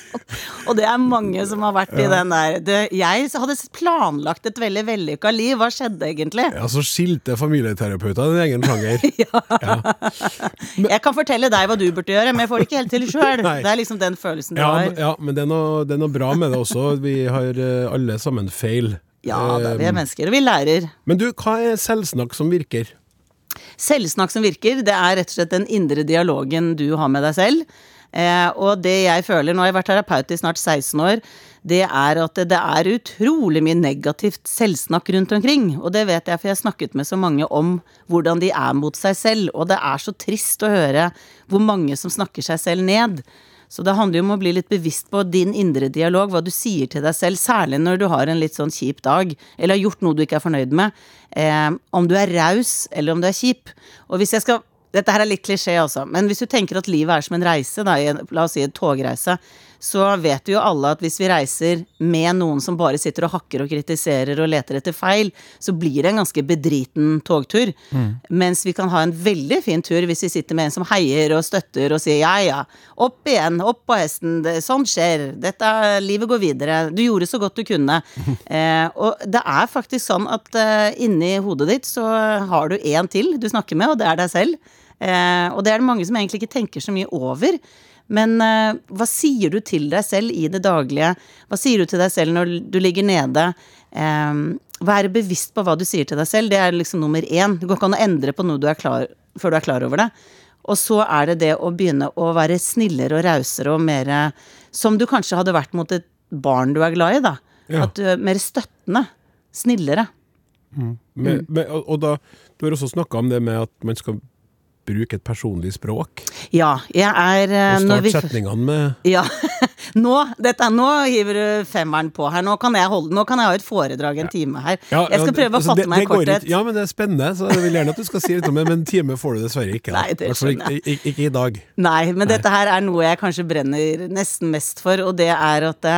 Og det er mange som har vært i den der det, Jeg hadde planlagt et veldig vellykka liv. Hva skjedde egentlig? Ja, så skilte familieterapeuter din egen sjanger. Jeg kan fortelle deg hva du burde gjøre, men jeg får det ikke helt til sjøl. Det er liksom den følelsen du Ja, har. ja, men det er, noe, det er noe bra med det også. Vi har eh, alle sammen feil. Ja da, vi Eh, er mennesker, og vi lærer. Men du, hva er selvsnakk som virker? Selvsnakk som virker, det er rett og slett den indre dialogen du har med deg selv. Eh, og det jeg føler, nå har jeg vært terapeut i snart 16 år, det er at det, er utrolig mye negativt selvsnakk rundt omkring. Og det vet jeg, for jeg har snakket med så mange om hvordan de er mot seg selv. Og det er så trist å høre hvor mange som snakker seg selv ned. Så det handler jo om å bli litt bevisst på din indre dialog, hva du sier til deg selv, særlig når du har en litt sånn kjip dag, eller har gjort noe du ikke er fornøyd med. Eh, om du er raus, eller om du er kjip. Og hvis jeg skal Dette her er litt klisjé, altså, men hvis du tenker at livet er som en reise, da, la oss si en togreise, så vet jo alle at hvis vi reiser med noen som bare sitter og hakker og kritiserer og leter etter feil, så blir det en ganske bedriten togtur. Mens vi kan ha en veldig fin tur hvis vi sitter med en som heier og støtter og sier ja, ja, opp igjen, opp på hesten, det, sånn skjer, dette, livet går videre, du gjorde så godt du kunne. Eh, og det er faktisk sånn at eh, inni hodet ditt så har du én til du snakker med, og det er deg selv. Eh, og det er det mange som egentlig ikke tenker så mye over. Men uh, hva sier du til deg selv i det daglige? Hva sier du til deg selv når du ligger nede? Um, være bevisst på hva du sier til deg selv, det er liksom nummer én. Det går ikke an å endre på noe du klar, før du er klar over det. Og så er det det å begynne å være snillere og rausere og mer som du kanskje hadde vært mot et barn du er glad i, da. Ja. At du er mer støttende. Snillere. Men, men, og, og da, du har også snakka om det med at man skal bruke et personlig språk. Ja, jeg er eh, Og start vi- setningene med Ja. Nå, dette, nå hiver du femmeren på her. Nå kan jeg, holde, nå kan jeg ha et foredrag en time her. Ja, jeg skal ja, prøve å altså, fatte det- meg i korthet. Ja, men det er spennende, så jeg vil gjerne at du skal si litt om det, men en time får du dessverre ikke. Nei, det skjønner ikke, ikke, ikke i dag. Nei, men dette her er noe jeg kanskje brenner nesten mest for, og det er at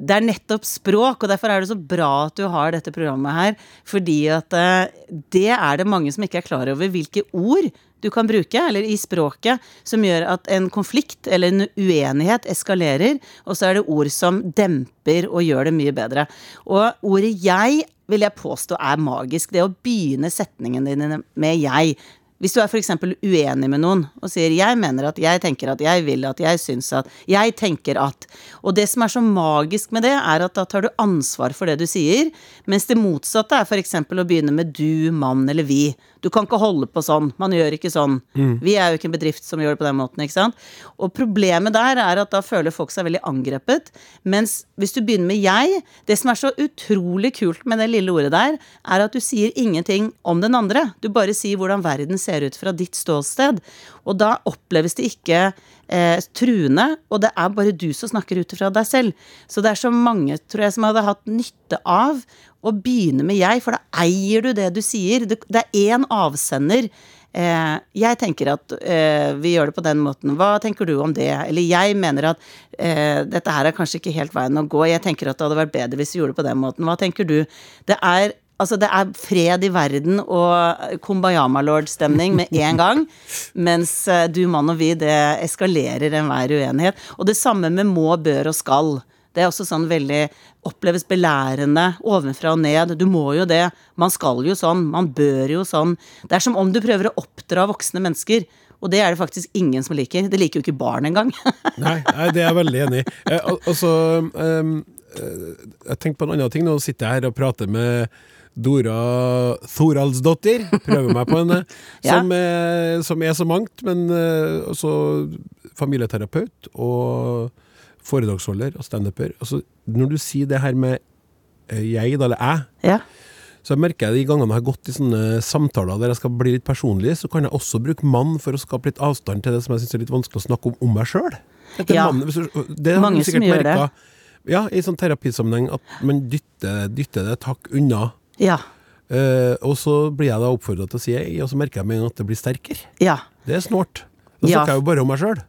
det, er nettopp språk, og derfor er det så bra at du har dette programmet her. Fordi at eh, det er det mange som ikke er klar over hvilke ord du kan bruke, eller i språket, som gjør at en konflikt eller en uenighet eskalerer, og så er det ord som demper og gjør det mye bedre. Og ordet jeg vil jeg påstå er magisk. Det å begynne setningen din med jeg. Hvis du er f.eks. uenig med noen og sier 'jeg mener at', 'jeg tenker at', 'jeg vil at', 'jeg syns at', 'jeg tenker at'. Og det som er så magisk med det, er at da tar du ansvar for det du sier, mens det motsatte er f.eks. å begynne med 'du', 'mann' eller 'vi'. Du kan ikke holde på sånn. Man gjør ikke sånn. Vi er jo ikke en bedrift som gjør det på den måten, ikke sant. Og problemet der er at da føler folk seg veldig angrepet. Mens hvis du begynner med 'jeg', det som er så utrolig kult med det lille ordet der, er at du sier ingenting om den andre. Du bare sier hvordan verden ser ut fra ditt ståsted. Og da oppleves det ikke eh, truende, og det er bare du som snakker ut fra deg selv. Så det er så mange, tror jeg, som hadde hatt nytte av å begynne med 'jeg', for da eier du det du sier. Det, det er én avsender. Eh, jeg tenker at eh, vi gjør det på den måten. Hva tenker du om det? Eller jeg mener at eh, dette her er kanskje ikke helt veien å gå. Jeg tenker at det hadde vært bedre hvis vi gjorde det på den måten. Hva tenker du? Det er Altså, det er fred i verden og Kumbayama-lord-stemning med en gang. mens eh, du, mann og vi, det eskalerer enhver uenighet. Og det samme med må, bør og skal. Det er også sånn veldig oppleves belærende ovenfra og ned. Du må jo det. Man skal jo sånn. Man bør jo sånn. Det er som om du prøver å oppdra voksne mennesker. Og det er det faktisk ingen som liker. Det liker jo ikke barn engang. Nei, nei, det er jeg veldig enig i. Eh, og- og så, ehm, eh, jeg tenker på en annen ting. Nå sitter jeg her og prater med Dora Thoraldsdottir. Prøver meg på henne. Ja. som, er, som er så mangt, men eh, også familieterapeut og foredragsholder og standuper. Altså, når du sier det her med eh, jeg, eller jeg, ja. så jeg merker jeg de gangene jeg har gått i sånne samtaler der jeg skal bli litt personlig, så kan jeg også bruke mann for å skape litt avstand til det som jeg syns er litt vanskelig å snakke om om meg sjøl. Ja. Det har Mange sikkert merka. Ja, i sånn terapisammenheng at man dytter, dytter det takk unna. Ja. Eh, og så blir jeg da oppfordra til å si ei, og så merker jeg med en gang at det blir sterkere. Ja. Det er snålt. Da Ja. snakker jeg jo bare om meg sjøl.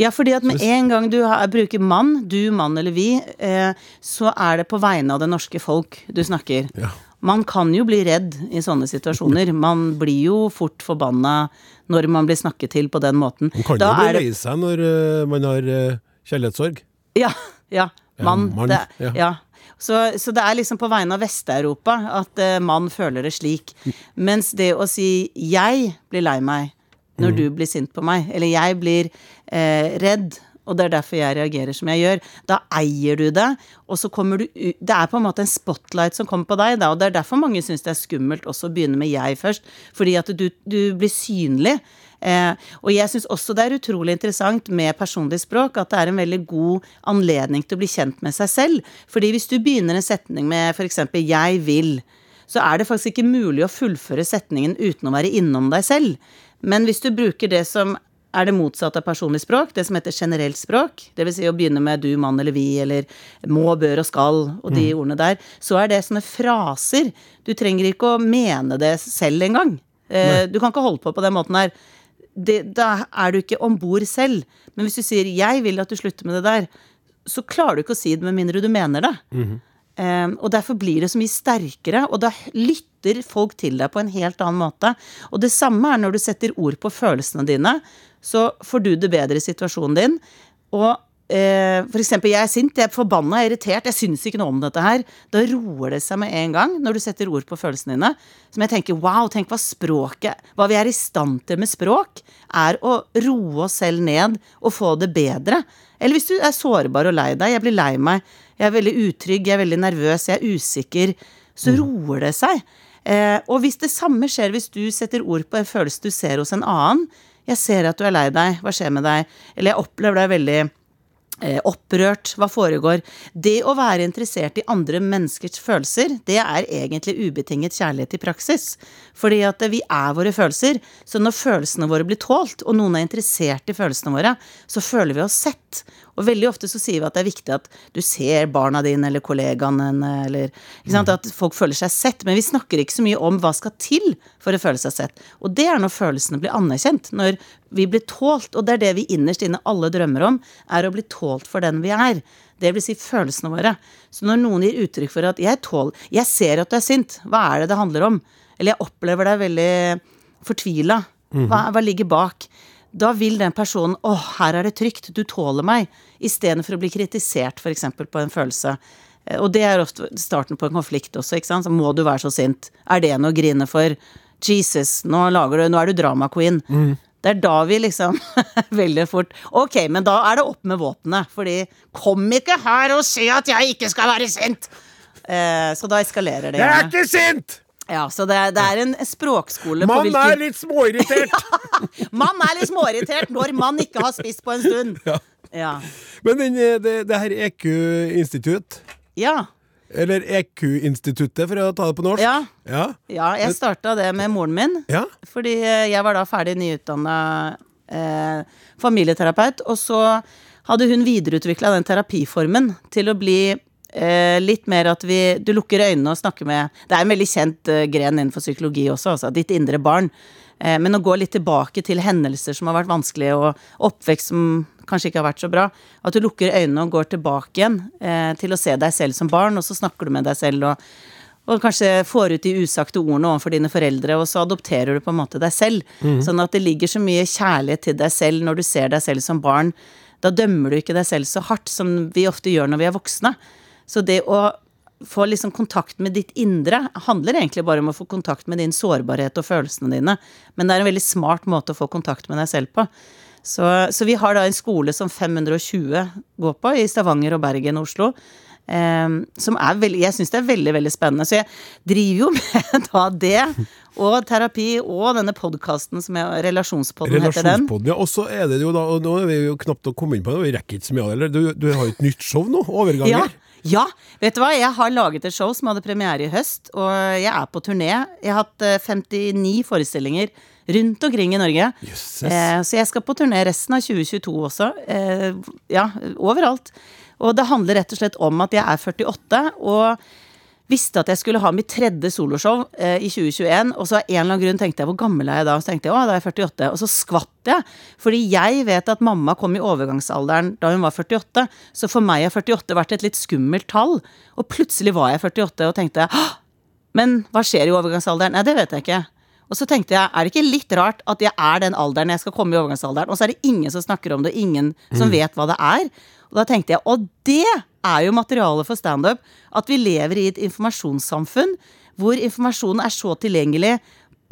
Ja, fordi at med en gang du har, bruker mann, du, mann eller vi, eh, så er det på vegne av det norske folk du snakker. Ja. Man kan jo bli redd i sånne situasjoner. Man blir jo fort forbanna når man blir snakket til på den måten. Man kan Da jo bli lei seg når uh, man har uh, kjærlighetssorg. Ja, ja. Mann. mann, det, ja. Så, så det er liksom på vegne av Vest-Europa at uh, mann føler det slik. Mens det å si 'jeg blir lei meg' når du blir sint på meg, eller 'jeg blir uh, redd', og det er derfor jeg reagerer som jeg gjør, da eier du det, og så kommer du ut Det er på en måte en spotlight som kommer på deg, da, og det er derfor mange syns det er skummelt også å begynne med 'jeg' først, fordi at du, du blir synlig. Eh, og jeg syns også det er utrolig interessant med personlig språk at det er en veldig god anledning til å bli kjent med seg selv. Fordi hvis du begynner en setning med f.eks. 'jeg vil', så er det faktisk ikke mulig å fullføre setningen uten å være innom deg selv. Men hvis du bruker det som er det motsatte av personlig språk, det som heter generelt språk, dvs. Si å begynne med du, mann eller vi, eller må, bør og skal, og de ordene der, så er det sånne fraser. Du trenger ikke å mene det selv engang. Eh, du kan ikke holde på på den måten her. Det, da er du ikke om bord selv. Men hvis du sier 'jeg vil at du slutter med det der', så klarer du ikke å si det med mindre du mener det. Eh, og derfor blir det så mye sterkere, og da lytter folk til deg på en helt annen måte. Og det samme er når du setter ord på følelsene dine, så får du det bedre i situasjonen din. Og eh, for eksempel, jeg er sint, jeg er forbanna, jeg er irritert, jeg syns ikke noe om dette her. Da roer det seg med en gang når du setter ord på følelsene dine. Som jeg tenker, wow, tenk hva språket Hva vi er i stand til med språk, er å roe oss selv ned og få det bedre. Eller hvis du er sårbar og lei deg, jeg blir lei meg, jeg er veldig utrygg, jeg er veldig nervøs, jeg er usikker, så roer det seg. Eh, og hvis det samme skjer hvis du setter ord på en følelse du ser hos en annen, jeg ser at du er lei deg, hva skjer med deg? Eller jeg opplever deg veldig eh, opprørt, hva foregår? Det å være interessert i andre menneskers følelser, det er egentlig ubetinget kjærlighet i praksis. Fordi at vi er våre følelser, så når følelsene våre blir tålt, og noen er interessert i følelsene våre, så føler vi oss sett. Og veldig ofte så sier vi at det er viktig at du ser barna dine eller kollegaene eller sant, At folk føler seg sett. Men vi snakker ikke så mye om hva skal til for å føle seg sett. Og det er når følelsene blir anerkjent. Når vi blir tålt. Og det er det vi innerst inne alle drømmer om, er å bli tålt for den vi er. Det vil si følelsene våre. Så når noen gir uttrykk for at 'jeg tål, Jeg ser at du er sint', hva er det det handler om? Eller 'jeg opplever deg veldig fortvila'. Hva, hva ligger bak? Da vil den personen 'Å, her er det trygt. Du tåler meg'. Istedenfor å bli kritisert, f.eks. på en følelse. Eh, Og det er ofte starten på en konflikt også, ikke sant. Så må du være så sint. Er det noe å grine for? Jesus, nå, lager du, nå er du drama queen. Det er da vi liksom veldig fort Ok, men da er det opp med våpenet. Fordi kom ikke her og si at jeg ikke skal være sint! Eh, så da eskalerer det. Jeg er ikke sint! Ja, så det, det er en språkskole på Mann Man er litt småirritert. Mann er litt småirritert når man ikke har spist på en stund. Ja. Ja. Men den, eh, det, det her EQ-institutt, Ja. eller EQ-instituttet for å ta det på norsk Ja. Ja. ja jeg starta det med moren min. ja. Fordi eh, jeg var da ferdig nyutdanna eh, familieterapeut. Og så hadde hun videreutvikla den terapiformen til å bli eh, litt mer at vi Du lukker øynene og snakker med Det er en veldig kjent eh, gren innenfor psykologi også, altså ditt indre barn. Eh, men å gå litt tilbake til hendelser som har vært vanskelige, og oppvekst som kanskje ikke har vært så bra. At du lukker øynene og går tilbake igjen eh, til å se deg selv som barn, og så snakker du med deg selv og og kanskje får ut de usagte ordene overfor dine foreldre, og så adopterer du på en måte deg selv. Sånn at det ligger så mye kjærlighet til deg selv når du ser deg selv som barn. Da dømmer du ikke deg selv så hardt som vi ofte gjør når vi er voksne. Så det å få liksom kontakt med ditt indre handler egentlig bare om å få kontakt med din sårbarhet og følelsene dine. Men det er en veldig smart måte å få kontakt med deg selv på. Så, så vi har da en skole som 520 går på i Stavanger og Bergen og Oslo. Ehm, som er veldig, jeg syns det er veldig veldig spennende. Så jeg driver jo med da det, og terapi, og denne podkasten som er Relasjonspodden heter den. Ja. Og så er det jo da og Nå er vi jo knapt å komme inn på det, vi rekker ikke så mye av det. Du, du har jo et nytt show nå? Overganger? ja, vet du hva? Jeg har laget et show som hadde premiere i høst, og jeg er på turné. Jeg har hatt eh, 59 forestillinger rundt omkring i Norge. Eh, så jeg skal på turné resten av 2022 også. Eh, ja, overalt. Og det handler rett og slett om at jeg er 48 og visste at jeg skulle ha mitt tredje soloshow eh, i 2021. Og så av en eller annen grunn tenkte jeg hvor gammel er jeg da? Og så tenkte jeg å, da er jeg 48. Og så skvatt jeg. Fordi jeg vet at mamma kom i overgangsalderen da hun var 48. Så for meg har 48 vært et litt skummelt tall. Og plutselig var jeg 48 og tenkte «Hå! men hva skjer i overgangsalderen? Nei, det vet jeg ikke. Og så tenkte jeg, er det ikke litt rart at jeg er den alderen jeg skal komme i overgangsalderen, og så er det ingen som snakker om det, ingen som vet hva det er? Og da tenkte jeg, og det er jo materialet for standup, at vi lever i et informasjonssamfunn hvor informasjonen er så tilgjengelig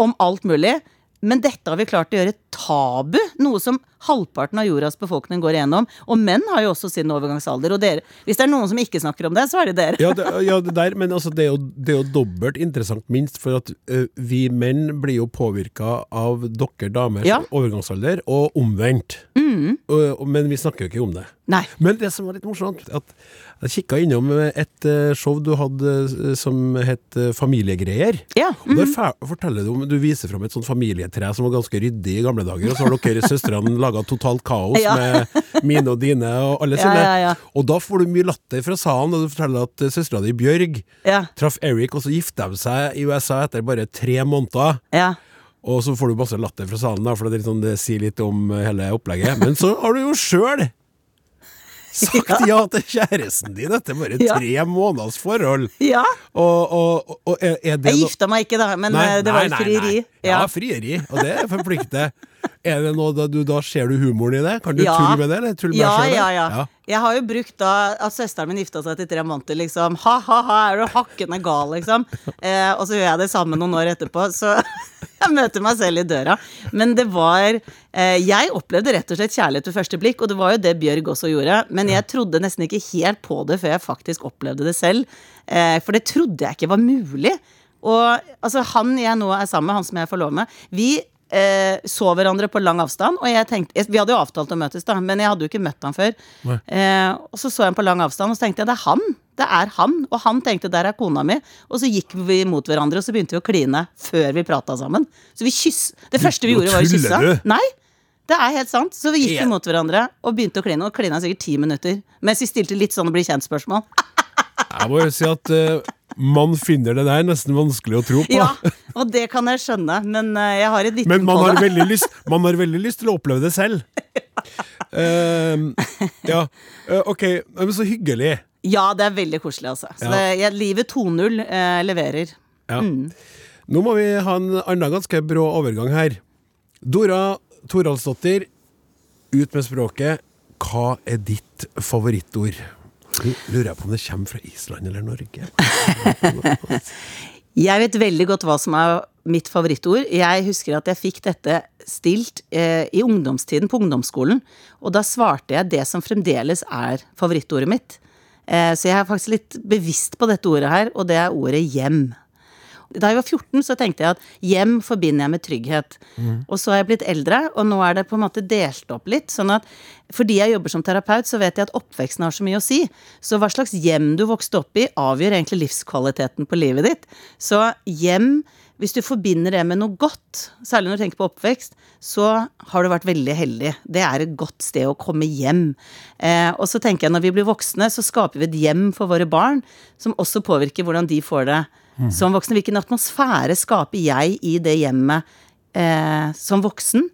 om alt mulig, men dette har vi klart å gjøre tabu, noe som halvparten av jordas befolkning går igjennom. Og menn har jo også sin overgangsalder. Og dere, hvis det er noen som ikke snakker om det, så er det dere. Ja, det, ja, det der, men altså, det, er jo, det er jo dobbelt interessant, minst, for at ø, vi menn blir jo påvirka av dere damers Ja. overgangsalder, og omvendt. Mm. og, men vi snakker jo ikke om det. Nei. Men det som var litt morsomt, at jeg kikka innom et eh, show du hadde eh, som het eh, Familiegreier. Ja. Og der forteller du om Du viser fram et sånt familietre som var ganske ryddig i gamle dager, og så har dere søstrene laga totalt kaos Ja. med mine og dine og alle sine. ja. Og da får du mye latter fra salen, og du forteller at eh, søstera di Bjørg Ja. traff Eric, og så gifta de seg i USA etter bare tre måneder. Ja. Og så får du masse latter fra salen, da, for det, er sånn, det sier litt om eh, hele opplegget. Men så har du jo sjøl sagt ja til kjæresten din etter bare Ja. tre måneders forhold. Ja. Og, og, og er, er Jeg gifta meg ikke, da, men Nei, eh, det var nei, nei, frieri. nei. Ja, frieri, og det forplikter. Er det noe da du da ser du humoren i det? Kan du Ja. tulle med det, eller tulle med Ja, selv? ja, ja, ja. Jeg har jo brukt da at søsteren min gifta seg etter tre måneder, liksom. Ha-ha-ha, er du hakkende gal, liksom? Eh, og så gjør jeg det samme noen år etterpå, så jeg møter meg selv i døra. Men det var eh, Jeg opplevde rett og slett kjærlighet ved første blikk, og det var jo det Bjørg også gjorde. Men jeg trodde nesten ikke helt på det før jeg faktisk opplevde det selv. Eh, for det trodde jeg ikke var mulig. Og altså, han jeg nå er sammen med, han som jeg får lov med, vi eh, så hverandre på lang avstand. Og jeg tenkte, Vi hadde jo avtalt å møtes, da, men jeg hadde jo ikke møtt ham før. Eh, og så så jeg ham på lang avstand, og så tenkte jeg det er han. Det er han. Og han tenkte der er kona mi. Og så gikk vi mot hverandre, og så begynte vi å kline før vi prata sammen. Så vi kyss Det første vi gjorde, var å kysse. Nei. Det er helt sant. Så vi gikk imot mot hverandre og begynte å kline. Og klina sikkert ti minutter. Mens vi stilte litt sånn å bli kjent-spørsmål. Jeg må jo si at uh, man finner det der nesten vanskelig å tro på. Ja, og det kan jeg skjønne, men eh, jeg har et vitne Men man på har, det. veldig lyst, man har veldig lyst til å oppleve det selv. Uh, ja, Uh, ok, men så hyggelig. Ja, det er veldig koselig, altså. Så det, jeg, livet 2.0 eh, leverer. Ja. Nå må vi ha en annen ganske brå overgang her. Dora Toralsdottir, ut med språket. Hva er ditt favorittord? Lurer jeg på om det kommer fra Island eller Norge. Jeg vet veldig godt hva som er mitt favorittord. Jeg husker at jeg fikk dette stilt eh, i ungdomstiden på ungdomsskolen. Og da svarte jeg det som fremdeles er favorittordet mitt. Eh, så jeg er faktisk litt bevisst på dette ordet her, og det er ordet hjem. Da jeg var 14, så tenkte jeg at hjem forbinder jeg med trygghet. Og så er jeg blitt eldre, og nå er det på en måte delt opp litt. sånn at fordi jeg jobber som terapeut, så vet jeg at oppveksten har så mye å si. Så hva slags hjem du vokste opp i, avgjør egentlig livskvaliteten på livet ditt. Så hjem, hvis du forbinder det med noe godt, særlig når du tenker på oppvekst, så har du vært veldig heldig. Det er et godt sted å komme hjem. Eh, og så tenker jeg når vi blir voksne, så skaper vi et hjem for våre barn, som også påvirker hvordan de får det som voksne. Hvilken atmosfære skaper jeg i det hjemmet eh, som voksen?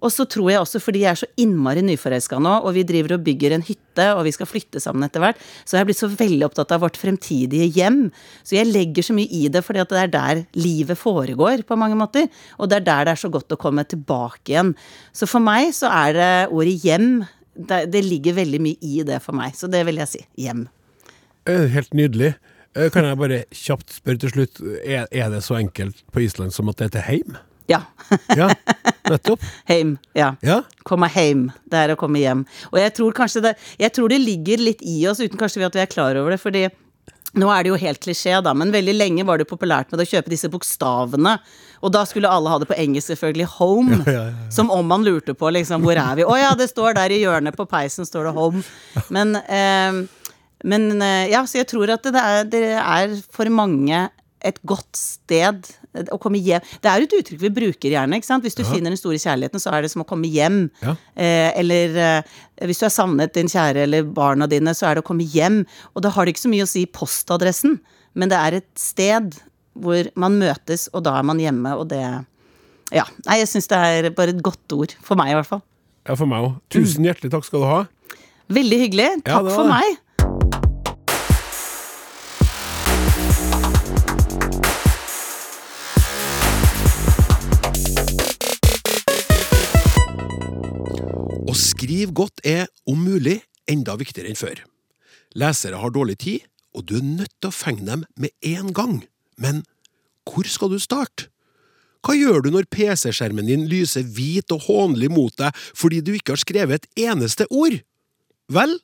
Og så tror jeg også, fordi jeg er så innmari nyforelska nå, og vi driver og bygger en hytte, og vi skal flytte sammen etter hvert, så har er blitt så veldig opptatt av vårt fremtidige hjem. Så jeg legger så mye i det, fordi det er der livet foregår, på mange måter. Og det er der det er så godt å komme tilbake igjen. Så for meg så er det ordet hjem det, det ligger veldig mye i det for meg. Så det vil jeg si. Hjem. Eh, Helt nydelig. Eh, Kan jeg bare kjapt spørre til slutt, er, er det så enkelt på Island som at det heter heim? Ja. Ja, nettopp. Heim. Ja. Ja. Komme hjem. Det er å komme hjem. Og jeg tror kanskje det Jeg tror det ligger litt i oss, uten kanskje at vi er klar over det. Fordi nå er det jo helt klisjé, da, men veldig lenge var det populært med å kjøpe disse bokstavene. Og da skulle alle ha det på engelsk, selvfølgelig. Home. Ja, ja, ja. Som om man lurte på liksom, hvor er vi? Å ja, det står der i hjørnet på peisen, står det home. Men, eh, men eh, ja, så jeg tror at det er, det er for mange et godt sted å komme hjem. Det er jo et uttrykk vi bruker gjerne. ikke sant? Hvis du finner den store kjærligheten, så er det som å komme hjem. Ja. Eh, eller eh, hvis du har savnet din kjære eller barna dine, så er det å komme hjem. Og da har det ikke så mye å si postadressen, men det er et sted hvor man møtes, og da er man hjemme, og det Ja. Nei, jeg syns det er bare et godt ord. For meg, i hvert fall. Ja, for meg òg. Tusen hjertelig takk skal du ha. Veldig hyggelig. Ja, Takk det for meg. Å skrive godt er, om mulig, enda viktigere enn før. Lesere har dårlig tid, og du er nødt til å fenge dem med en gang. Men hvor skal du starte? Hva gjør du når PC-skjermen din lyser hvit og hånlig mot deg fordi du ikke har skrevet et eneste ord? Vel,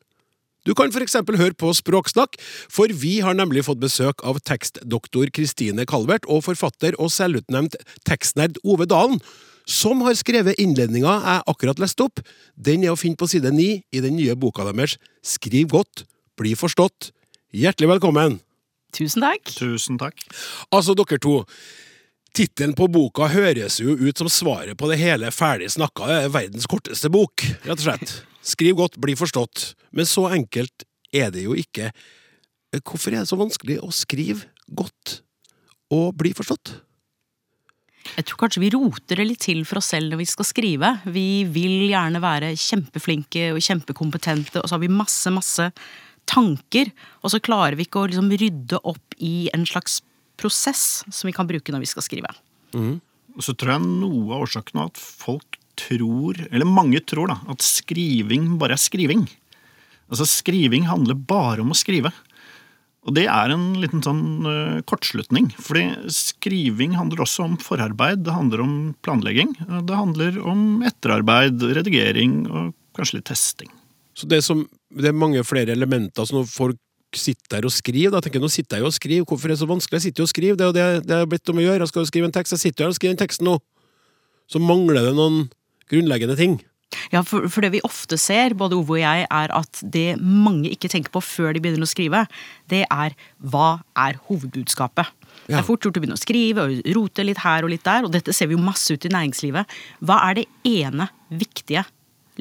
du kan for eksempel høre på Språksnakk, for vi har nemlig fått besøk av tekstdoktor Kristine Calvert og forfatter og selvutnevnt tekstnerd Ove Dalen, som har skrevet innledninga jeg akkurat leste opp. Den er å finne på side ni i den nye boka deres Skriv godt, bli forstått. Hjertelig velkommen! Tusen takk. Tusen takk. Altså, dere to. Tittelen på boka høres jo ut som svaret på det hele ferdig snakka. Det er verdens korteste bok, rett og slett. Skriv godt, bli forstått. Men så enkelt er det jo ikke. Hvorfor er det så vanskelig å skrive godt og bli forstått? Jeg tror kanskje vi roter det litt til for oss selv når vi skal skrive. Vi vil gjerne være kjempeflinke og kjempekompetente, og så har vi masse, masse tanker. Og så klarer vi ikke å liksom rydde opp i en slags prosess som vi kan bruke når vi skal skrive. Mm. så tror jeg noe av årsaken er at folk tror, eller mange tror, da, at skriving bare er skriving. Altså Skriving handler bare om å skrive. Og det er en liten sånn uh, kortslutning. Fordi skriving handler også om forarbeid, det handler om planlegging. Det handler om etterarbeid, redigering og kanskje litt testing. Så det, som, det er mange flere elementer. som folk sitter her og skriver, da tenker jeg nå sitter jeg jo og skriver, hvorfor er det så vanskelig? Jeg sitter jo og skriver, det er jo det det er blitt om å gjøre. Jeg skal jo skrive en tekst, jeg sitter jo her og skriver en tekst nå. Så mangler det noen grunnleggende ting. Ja, for, for det vi ofte ser, både Ove og jeg, er at det mange ikke tenker på før de begynner å skrive, det er hva er hovedbudskapet? Det er fort gjort å begynne å skrive og rote litt her og litt der, og dette ser vi jo masse ut i næringslivet. Hva er det ene viktige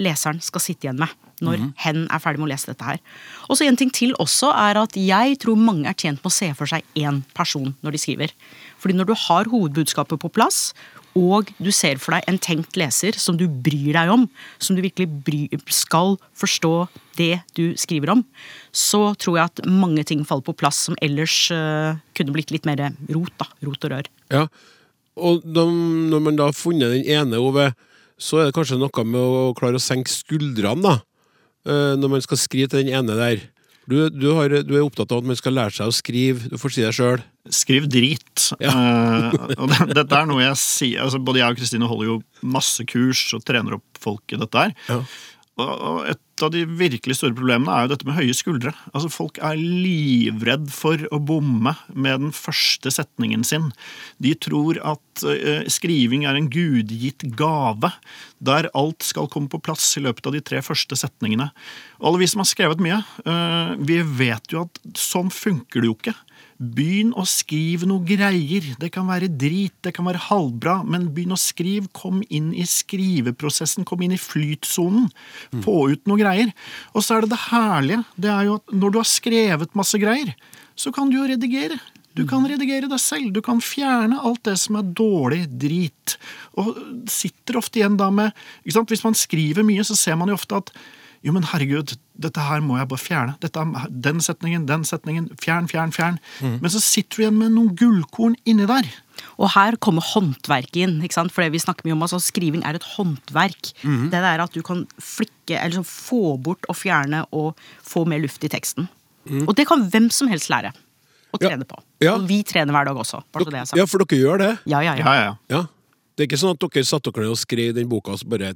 leseren skal sitte igjen med når hen er ferdig med å lese dette her? Og så en ting til også er at jeg tror mange er tjent med å se for seg én person når de skriver. Fordi når du har hovedbudskapet på plass, og du ser for deg en tenkt leser som du bryr deg om, som du virkelig bry, skal forstå det du skriver om, så tror jeg at mange ting faller på plass som ellers uh, kunne blitt litt mer rot. da, Rot og rør. Ja, og da, når man da har funnet den ene, Ove, så er det kanskje noe med å klare å senke skuldrene, da. Uh, Når man skal skrive til den ene der. Du, du, har, du er opptatt av at man skal lære seg å skrive, du får si det sjøl. Skriv drit. Eh, og det, dette er noe jeg sier altså Både jeg og Kristine holder jo masse kurs og trener opp folk i dette her. Ja. Og, og et av de virkelig store problemene er jo dette med høye skuldre. Altså Folk er livredd for å bomme med den første setningen sin. De tror at uh, skriving er en gudgitt gave, der alt skal komme på plass i løpet av de tre første setningene. Og alle vi som har skrevet mye, uh, vi vet jo at sånn funker det jo ikke. Begynn å skrive noe greier. Det kan være drit, det kan være halvbra, men begynn å skrive. Kom inn i skriveprosessen, kom inn i flytsonen. Få ut noe greier. Og så er det det herlige. Det er jo at når du har skrevet masse greier, så kan du jo redigere. Du kan redigere deg selv. Du kan fjerne alt det som er dårlig drit. Og sitter ofte igjen da med ikke sant? Hvis man skriver mye, så ser man jo ofte at jo, men herregud, dette her må jeg bare fjerne. Dette, er- den setningen, den setningen. Fjern, fjern, fjern. Men så sitter du igjen med noen gullkorn inni der. Og her kommer håndverket inn. ikke sant? For det vi snakker mye om, altså Skriving er et håndverk. Mm. Det der at du kan flikke, eller liksom få bort og fjerne og få mer luft i teksten. Og det kan hvem som helst lære. Å trene Ja. på. Ja. Og vi trener hver dag også. bare så det jeg sa. Ja, for dere gjør det? Ja, ja, ja. Ja, ja. Ja. Det er ikke sånn at dere satt dere ned og skrev den boka, og så bare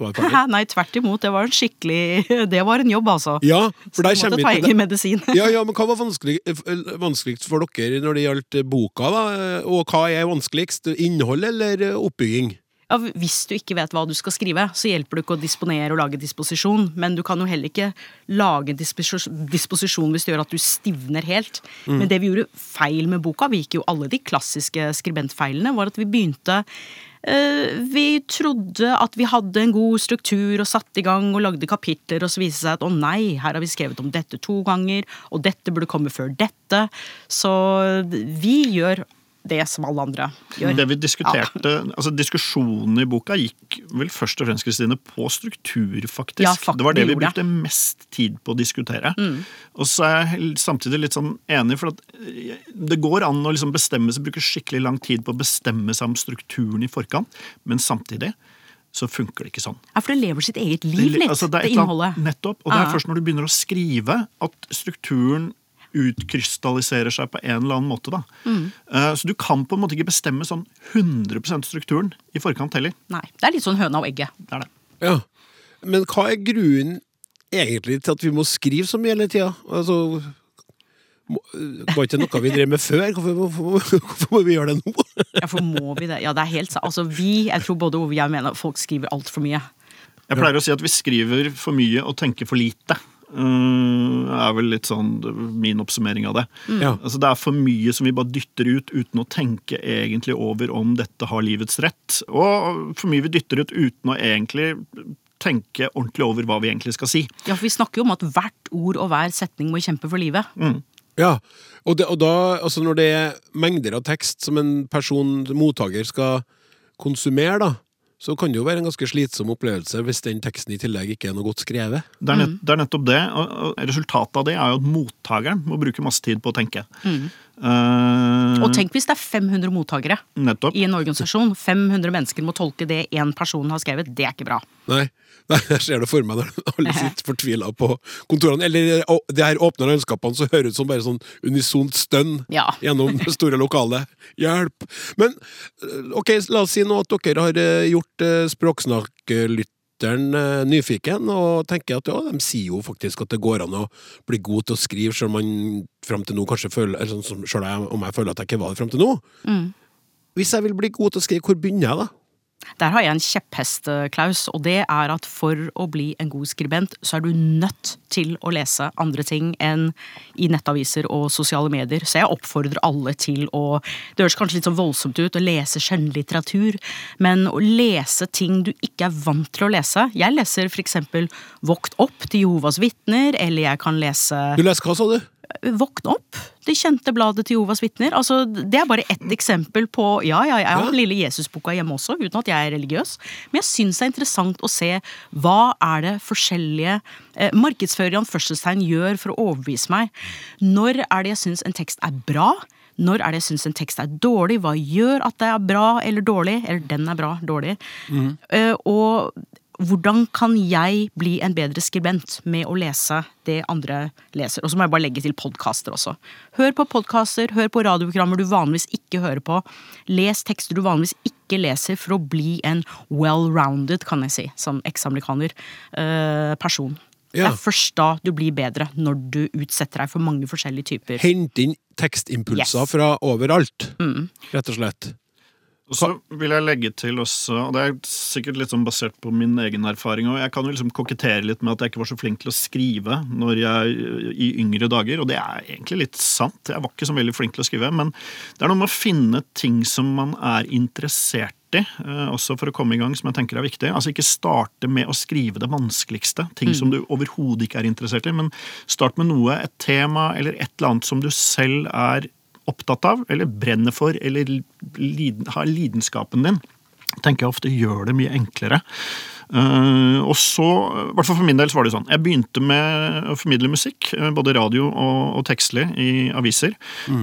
var det? Nei, tvert imot. Det var en skikkelig Det var en jobb, altså. Ja, for der Så kommer måtte ta egen medisin. Ja, ja, men hva var vanskelig, eh, vanskeligst for dere når det gjaldt boka, da? Og hva er vanskeligst? Innhold eller oppbygging? Ja, hvis du ikke vet hva du skal skrive, så hjelper det ikke å disponere og lage disposisjon. Men du kan jo heller ikke lage disposisjon hvis det gjør at du stivner helt. Men det vi gjorde feil med boka, vi gikk jo alle de klassiske skribentfeilene, var at vi begynte eh, Vi trodde at vi hadde en god struktur og satte i gang og lagde kapitler, og så viste det seg at å nei, her har vi skrevet om dette to ganger, og dette burde komme før dette. Så vi gjør det som alle andre gjør. Det vi diskuterte, altså Diskusjonen i boka gikk vel først og fremst Kristine, på struktur, faktisk. Ja, faktisk, det var det det vi brukte mest tid på å diskutere. Og så er jeg samtidig litt sånn enig, for at eh, det går an å liksom bestemme seg, bruke skikkelig lang tid på å bestemme seg om strukturen i forkant, men samtidig så funker det ikke sånn. Ja, for det lever sitt eget liv litt, det, Altså, det, et eller annet- innholdet. Nettopp. Og det er først når du begynner å skrive at strukturen utkrystalliserer seg på en eller annen måte. Da. Mm. Eh, Så du kan på en måte ikke bestemme sånn 100% strukturen i forkant heller. Nei, det er litt sånn høna og egget. Det er det. Ja. Men hva er grunnen egentlig til at vi må skrive så mye hele tida? Altså, var ikke noe vi drev med før? Hvorfor, hvorfor, hvorfor må vi gjøre det nå? Ja, for må vi det? Ja, det er helt sant. Altså, vi, jeg tror både Ove og jeg mener at folk skriver altfor mye. Jeg pleier å si at vi skriver for mye og tenker for lite. Uh, er vel litt sånn min oppsummering av det. Ja. Altså Det er for mye som vi bare dytter ut uten å tenke egentlig over om dette har livets rett. Og for mye vi dytter ut uten å egentlig tenke ordentlig over hva vi egentlig skal si. Ja, for Vi snakker jo om at hvert ord og hver setning må kjempe for livet. Ja, Og, det, og da, altså når det er mengder av tekst som en person, mottaker, skal konsumere, da, så kan det jo være en ganske slitsom opplevelse hvis den teksten i tillegg ikke er noe godt skrevet. Det er, nett, det er nettopp det. Og, resultatet av det er jo at mottakeren må bruke masse tid på å tenke. Eh, Og tenk hvis det er 500 mottakere nettopp. i en organisasjon. 500 mennesker må tolke det én person har skrevet. Det er ikke bra. Nei, Nei, jeg ser det for meg når alle sitter fortvila på kontorene. Eller det her åpne landskapene så høres ut som bare sånn unisont stønn Ja. gjennom det store lokalet. Hjelp! Men øh, ok, la oss si nå at dere har øh, gjort øh, språksnakklytteren nyfiken, og tenker at ja, de sier jo faktisk at det går an å bli god til å skrive, selv om man fram til nå kanskje føler eller sånn Selv om jeg føler at jeg ikke var det fram til nå. Hvis jeg vil bli god til å skrive, hvor begynner jeg da? Der har jeg en kjepphest, Klaus, og det er at for å bli en god skribent, så er du nødt til å lese andre ting enn i nettaviser og sosiale medier. Så jeg oppfordrer alle til å Det høres kanskje litt sånn voldsomt ut å lese skjønnlitteratur, men å lese ting du ikke er vant til å lese. Jeg leser for eksempel Vokt opp til Jehovas vitner, eller jeg kan lese Du leser hva, sa du? Våkn opp, det kjente bladet til Jovas vitner. Altså, det er bare ett eksempel på Ja, ja, jeg har den lille Jesusboka hjemme også, uten at jeg er religiøs. Men jeg syns det er interessant å se hva er det forskjellige eh, markedsfører i anførselstegn gjør for å overbevise meg. Når er det jeg syns en tekst er bra? Når er det jeg syns en tekst er dårlig? Hva gjør at det er bra eller dårlig? Eller den er bra, dårlig. Eh, og hvordan kan jeg bli en bedre skribent med å lese det andre leser? Og så må jeg bare legge til podkaster også. Hør på podkaster, hør på radioprogrammer du vanligvis ikke hører på. Les tekster du vanligvis ikke leser for å bli en well-rounded, kan jeg si, som eksamerikaner, eh, person. Det er først da du blir bedre, når du utsetter deg for mange forskjellige typer. Hent inn tekstimpulser Yes. fra overalt, rett og slett. Og så vil jeg legge til også, og det er sikkert litt sånn basert på min egen erfaring, og jeg kan jo liksom kokettere litt med at jeg ikke var så flink til å skrive når jeg i yngre dager, og det er egentlig litt sant. Jeg var ikke så veldig flink til å skrive, men det er noe med å finne ting som man er interessert i, eh, også for å komme i gang, som jeg tenker er viktig. Altså ikke starte med å skrive det vanskeligste, ting som du overhodet ikke er interessert i, men start med noe, et tema eller et eller annet som du selv er opptatt av, eller brenner for, eller liden, har lidenskapen din, tenker jeg ofte gjør det mye enklere. Uh, og så, i hvert fall for min del, så var det sånn. Jeg begynte med å formidle musikk, eh, både radio og, og tekstlig, i aviser.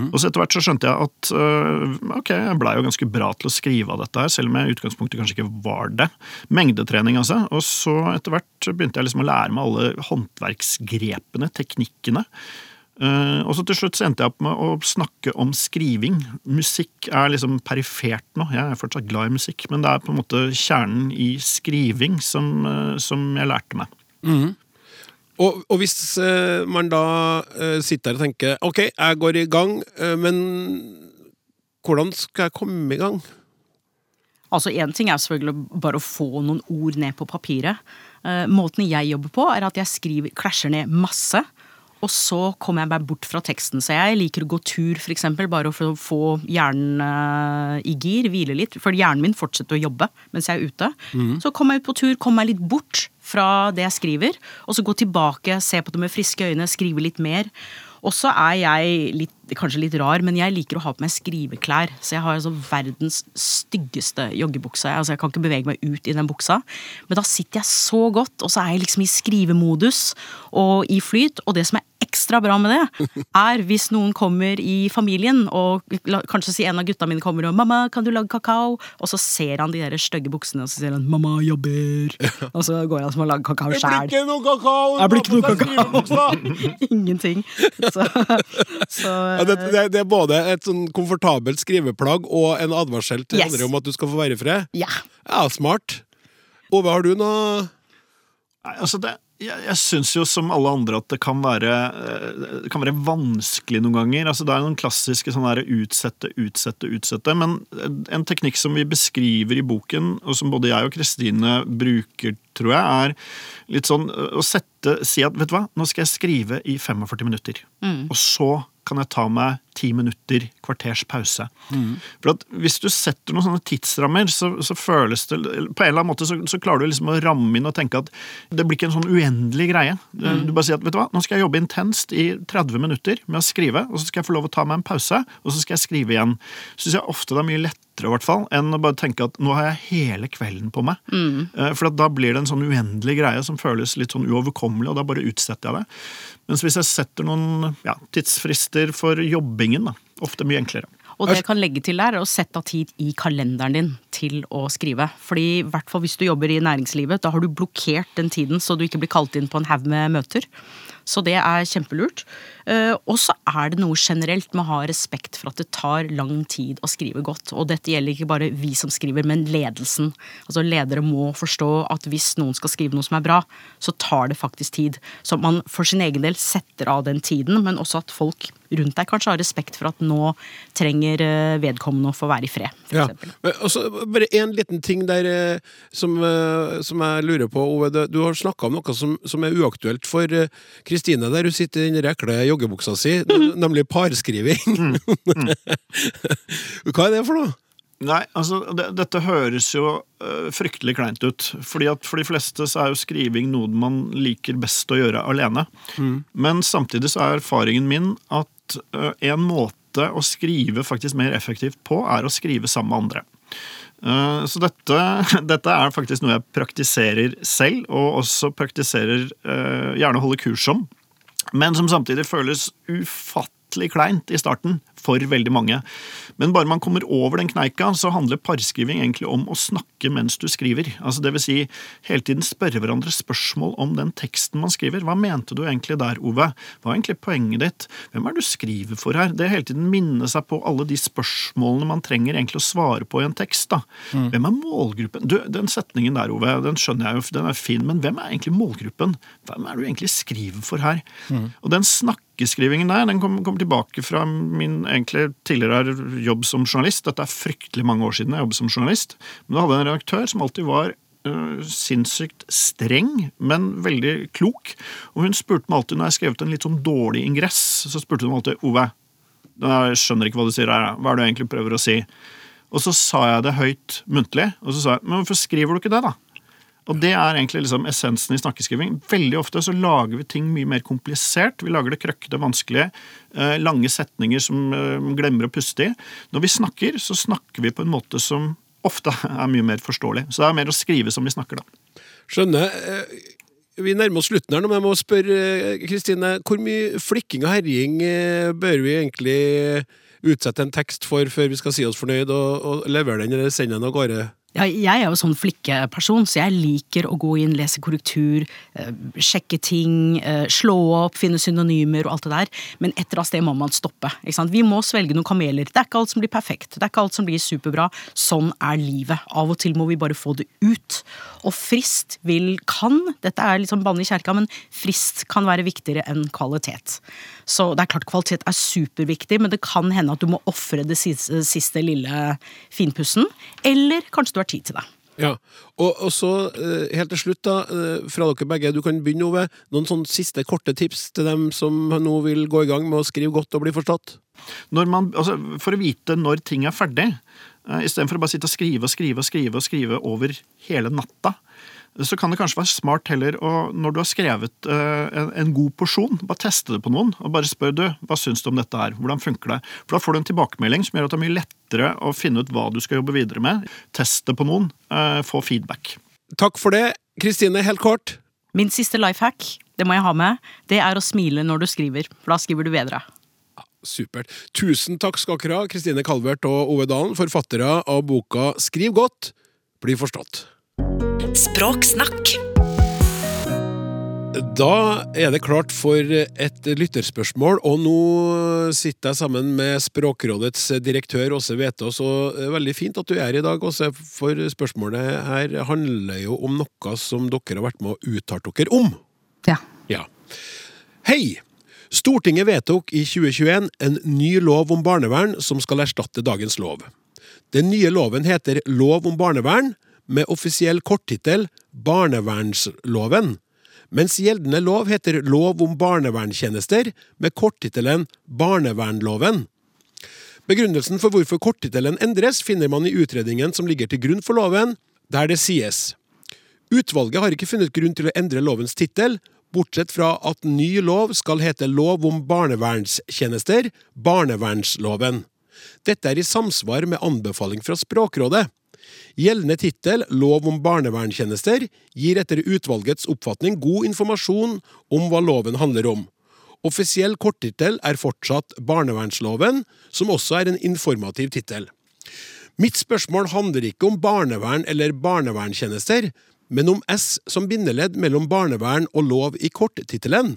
Og så etter hvert så skjønte jeg at uh, ok, jeg blei jo ganske bra til å skrive av dette her, selv om jeg i utgangspunktet kanskje ikke var det. Mengdetrening, altså. Og så etter hvert begynte jeg liksom å lære meg alle håndverksgrepene, teknikkene. Eh, og så til slutt så endte jeg opp med å snakke om skriving. Musikk er liksom perifert nå. Jeg er fortsatt glad i musikk, men det er på en måte kjernen i skriving som, eh, som jeg lærte meg. Og, og hvis eh, man da sitter her og tenker ok, jeg går i gang, men hvordan skal jeg komme i gang? Altså Én ting er selvfølgelig bare å få noen ord ned på papiret. Eh, måten jeg jobber på, er at jeg skriver, klasjer ned masse. Og så kommer jeg bare bort fra teksten. Så jeg liker å gå tur, eksempel, bare for å få hjernen eh, i gir, hvile litt. For hjernen min fortsetter å jobbe mens jeg er ute. Så kommer jeg ut på tur, kommer meg litt bort fra det jeg skriver. Og så gå tilbake, se på det med friske øyne, skrive litt mer. Og så er jeg litt, kanskje litt rar, men jeg liker å ha på meg skriveklær. Så jeg har altså verdens styggeste joggebukse. Altså jeg kan ikke bevege meg ut i den buksa. Men da sitter jeg så godt, og så er jeg liksom i skrivemodus og i flyt. Og det som er ekstra bra med det, er hvis noen kommer i familien, og kanskje si en av gutta mine kommer og 'Mamma, kan du lage kakao?' Og så ser han de der stygge buksene, og så sier han 'Mamma jobber'. Og så går han som har lagd kakao sjæl. ikke noe kakao! Blir ikke noe kakao. Ingenting. Så, så Ja, det, det, det er både et sånn komfortabelt skriveplagg og en advarsel til Yes. andre om at du skal få være i fred. ja. Ja, smart. Ove, har du noe Nei, altså det, jeg jeg syns jo som alle andre at det kan være, eh, det kan være vanskelig noen ganger. Altså det er noen klassiske sånn der utsette, utsette, utsette. Men en teknikk som vi beskriver i boken, og som både jeg og Kristine bruker, tror jeg, er litt sånn å sette Si at vet du hva, nå skal jeg skrive i 45 minutter. Og så kan jeg ta meg ti minutter, kvarters pause. For at Hvis du setter noen sånne tidsrammer, så, så føles det På en eller annen måte så, så klarer du liksom å ramme inn og tenke at det blir ikke en sånn uendelig greie. Du bare sier at vet du hva, nå skal jeg jobbe intenst i 30 minutter med å skrive, og så skal jeg få lov å ta meg en pause, og så skal jeg skrive igjen. Syns jeg ofte det er mye lettere i hvert fall, enn å bare tenke at nå har jeg hele kvelden på meg. Mm. For at da blir det en sånn uendelig greie som føles litt sånn uoverkommelig, og da bare utsetter jeg det. Mens hvis jeg setter noen ja, tidsfrister for jobbingen, da, ofte mye enklere. Og det jeg kan legge til der, er å sette av tid i kalenderen din til å skrive. Fordi i hvert fall hvis du jobber i næringslivet, da har du blokkert den tiden så du ikke blir kalt inn på en haug med møter. Så det er kjempelurt. Eh, Og så er det noe generelt med å ha respekt for at det tar lang tid å skrive godt. Og dette gjelder ikke bare vi som skriver, men ledelsen. Altså Ledere må forstå at hvis noen skal skrive noe som er bra, så tar det faktisk tid. Så man for sin egen del setter av den tiden, men også at folk rundt deg kanskje har respekt for at nå trenger eh, vedkommende å få være i fred, for Ja. Og altså, bare én liten ting der eh, som, som jeg lurer på, Ove. Du- har snakka om noe som, som er uaktuelt for eh, Kristine der hun sitter i den ekle joggebuksa si, nemlig parskriving. Hva er det for noe? Nei, altså, det, dette høres jo øh, fryktelig kleint ut. Fordi at For de fleste så er jo skriving noe man liker best å gjøre alene. Men samtidig så er erfaringen min at øh, en måte å skrive faktisk mer effektivt på, er å skrive sammen med andre. Eh, Så dette, dette er faktisk noe jeg praktiserer selv, og også praktiserer øh, gjerne holder kurs om. Men som samtidig føles ufattelig kleint i starten for veldig mange. Men bare man kommer over den kneika, så handler parskriving egentlig om å snakke mens du skriver. Altså det vil si hele tiden spørre hverandre spørsmål om den teksten man skriver. Hva mente du egentlig der, Ove? Hva er egentlig poenget ditt? Hvem er det du skriver for her? Det hele tiden minne seg på alle de spørsmålene man trenger egentlig å svare på i en tekst. da. Hvem er målgruppen? Du, Den setningen der, Ove, den skjønner jeg jo, den er fin, men hvem er egentlig målgruppen? Hvem er det du egentlig skriver for her? Og den snakkeskrivingen der, den kommer kom tilbake fra min egentlig tidligere har jobb som journalist. Dette er fryktelig mange år siden jeg jobbet som journalist. Men da hadde jeg en redaktør som alltid var uh, sinnssykt streng, men veldig klok. Og hun spurte meg alltid når jeg skrev ut en litt sånn dårlig ingress, så spurte hun alltid Ove, jeg skjønner ikke hva du sier her, hva er det du egentlig prøver å si? Og så sa jeg det høyt muntlig, og så sa jeg men hvorfor skriver du ikke det, da? Og det er egentlig liksom essensen i snakkeskriving. Veldig ofte så lager vi ting mye mer komplisert. Vi lager det krøkkete, vanskelige, eh, lange setninger som eh, man glemmer å puste i. Når vi snakker, så snakker vi på en måte som ofte er mye mer forståelig. Så det er mer å skrive som vi snakker, da. Skjønner. Eh, Vi nærmer oss slutten her nå, men jeg må spørre Kristine. Hvor mye flikking og herjing bør vi egentlig utsette en tekst for før vi skal si oss fornøyd og, og levere den eller sende den av gårde? Ja, jeg er jo sånn flikkeperson, så jeg liker å gå inn, lese korrektur, eh, sjekke ting, eh, slå opp, finne synonymer og alt det der. Men et eller annet sted må man stoppe. Vi må svelge noen kameler. Det er ikke alt som blir perfekt. Det er ikke alt som blir superbra. Sånn er livet. Av og til må vi bare få det ut. Og frist vil kan, dette er litt sånn banne i kjerka, men frist kan være viktigere enn kvalitet. Så det er klart kvalitet er superviktig, men det kan hende at du må ofre det siste, siste lille finpussen. Eller kanskje du har tid til det. Ja, og, og så eh, helt til slutt da, eh, fra dere begge, du kan begynne Ove, noen sånne siste korte tips til dem som nå vil gå i gang med å skrive godt og bli forstått? Når man, altså, for å vite når ting er ferdig, uh, istedenfor å bare sitte og skrive og skrive og skrive og skrive over hele natta, så kan det kanskje være smart heller å, når du har skrevet eh, en, en god porsjon, bare teste det på noen, og bare spør du, hva syns du om dette her, hvordan funker det? For da får du en tilbakemelding som gjør at det er mye lettere å finne ut hva du skal jobbe videre med. Test det på noen, eh, få feedback. Takk for det. Kristine, helt kort. Min siste life hack, det må jeg ha med, det er å smile når du skriver, for da skriver du bedre. Supert. Tusen takk skal dere ha, Kristine Kalvert og Ove Dalen, forfattere av boka Skriv godt, bli forstått. Språksnakk. Da er det klart for et lytterspørsmål, og nå sitter jeg sammen med Språkrådets direktør Åse Vetås, og det er veldig fint at du er her i dag, Åse, for spørsmålet her handler jo om noe som dere har vært med å uttale dere om. Ja. Ja. Hei! Stortinget vedtok i 2021 en ny lov om barnevern som skal erstatte dagens lov. Den nye loven heter Lov om barnevern, med offisiell korttittel Barnevernsloven, mens gjeldende lov heter Lov om barnevernstjenester, med korttittelen Barnevernloven. Begrunnelsen for hvorfor korttittelen endres, finner man i utredningen som ligger til grunn for loven, der det sies Utvalget har ikke funnet grunn til å endre lovens tittel, bortsett fra at ny lov skal hete Lov om barnevernstjenester, barnevernsloven. Dette er i samsvar med anbefaling fra Språkrådet. Gjeldende tittel, Lov om barnevernstjenester, gir etter utvalgets oppfatning god informasjon om hva loven handler om. Offisiell korttittel er fortsatt Barnevernsloven, som også er en informativ tittel. Mitt spørsmål handler ikke om barnevern eller barnevernstjenester, men om S som bindeledd mellom barnevern og lov i korttittelen.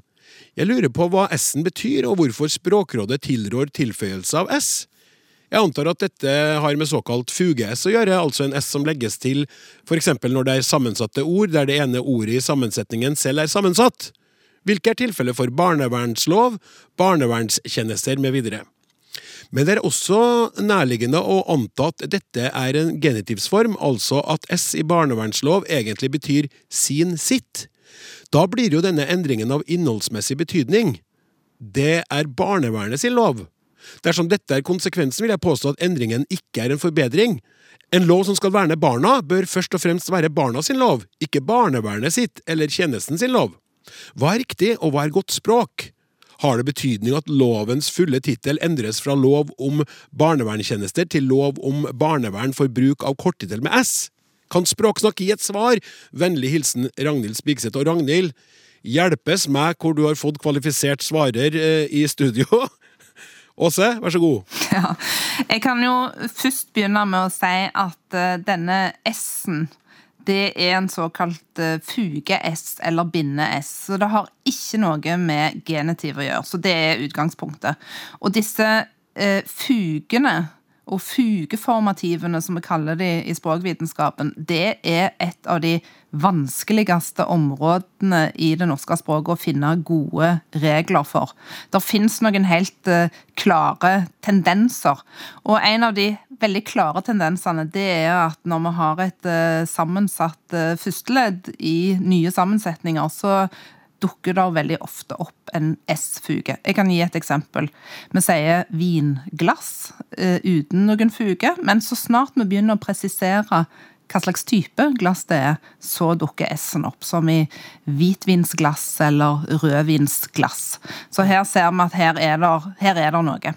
Jeg lurer på hva S-en betyr, og hvorfor Språkrådet tilrår tilføyelse av S. Jeg antar at dette har med såkalt fuge-S å gjøre, altså en S som legges til eksempel når det er sammensatte ord der det ene ordet i sammensetningen selv er sammensatt, hvilket er tilfellet for barnevernslov, barnevernstjenester videre. Men det er også nærliggende å anta at dette er en genitivsform, altså at S i barnevernslov egentlig betyr sin sitt. Da blir jo denne endringen av innholdsmessig betydning. Det er barnevernet sin lov. Dersom dette er konsekvensen, vil jeg påstå at endringen ikke er en forbedring. En lov som skal verne barna, bør først og fremst være barna sin lov, ikke barnevernet sitt eller tjenesten sin lov. Hva er riktig, og hva er godt språk? Har det betydning at lovens fulle tittel endres fra lov om barnevernstjenester til lov om barnevern for bruk av korttittel med S? Kan Språksnakk gi et svar? Vennlig hilsen Ragnhild Spigseth og Ragnhild. Hjelpes meg hvor du har fått kvalifisert svarer eh, i studio. Åse, vær så god. Ja. Jeg kan jo først begynne med å si at uh, denne S-en det er en såkalt uh, fuge-S eller binde-S. Så det har ikke noe med genitiv å gjøre. Så det er utgangspunktet. Og disse eh, fugene og fugeformativene, som vi kaller de i språkvitenskapen, det er et av de vanskeligste områdene i det norske språket å finne gode regler for. Det fins noen helt uh, klare tendenser. Og en av de veldig klare tendensene det er at når vi har et uh, sammensatt uh, førsteledd i nye sammensetninger, så dukker det veldig ofte opp en S-fuge. Jeg kan gi et eksempel. Vi sier vinglass uh, uten noen fuge, men så snart vi begynner å presisere hva slags type glass det er, så dukker S-en opp, som i hvitvinsglass eller rødvinsglass. Så her ser vi at her er det, noe.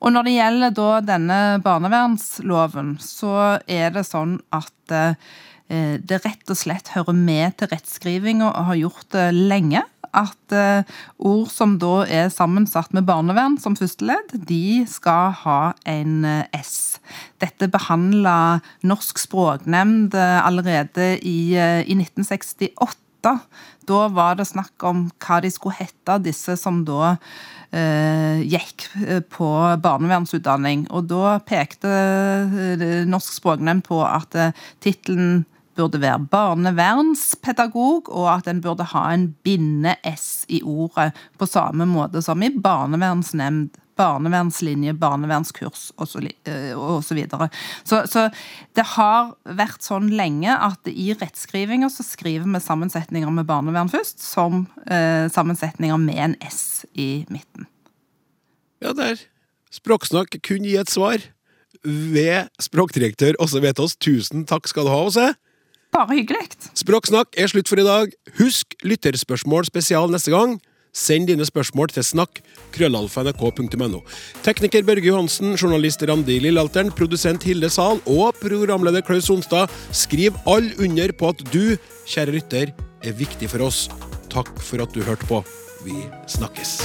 Og når det gjelder denne barnevernsloven, så er det sånn at eh, det rett og slett hører med til rettskrivinga og har gjort det lenge. At eh, ord som da er sammensatt med barnevern som første ledd, de skal ha en eh, S. Dette behandla Norsk språknemnd allerede i, i 1968. Da var det snakk om hva de skulle hete, disse som da eh, gikk på barnevernsutdanning. Og da pekte Norsk språknemnd på at eh, tittelen burde være barnevernspedagog, og at en burde ha en binde-S i ordet, på samme måte som i barnevernsnemnd, barnevernslinje, barnevernskurs osv. Så, videre. så Så det har vært sånn lenge at i rettskrivinga så skriver vi sammensetninger med barnevern først, som eh, sammensetninger med en S i midten. Ja, der. Språksnakk kun gi et svar. Ved språkdirektør Åse Vetås, tusen takk skal du ha, Åse. Bare hyggelig. Språksnakk er slutt for i dag. Husk lytterspørsmål spesial neste gang. Send dine spørsmål til snakk krøllalfa.nrk.no. Tekniker Børge Johansen, journalist Randi Lillealteren, produsent Hilde Sahl og programleder Klaus Sonstad skriv alle under på at du, kjære lytter, er viktig for oss. Takk for at du hørte på. Vi snakkes.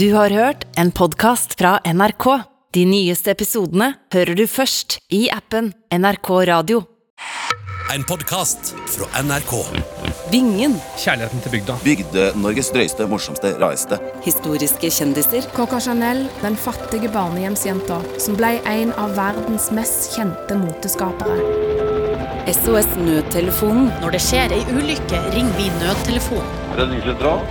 Du har hørt en podkast fra NRK. De nyeste episodene hører du først i appen NRK Radio. En podkast fra NRK. Vingen. Kjærligheten til bygda. Bygde-Norges drøyeste, morsomste, rareste. Historiske kjendiser. Coca Chanel, den fattige barnehjemsjenta som ble en av verdens mest kjente moteskapere. SOS Nødtelefonen. Når det skjer ei ulykke, ringer vi nødtelefonen. Redningssentral.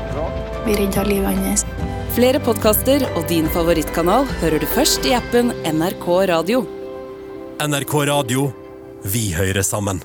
Vi redda livet hans. Flere podkaster og din favorittkanal hører du først i appen NRK Radio. NRK Radio Vi hører sammen.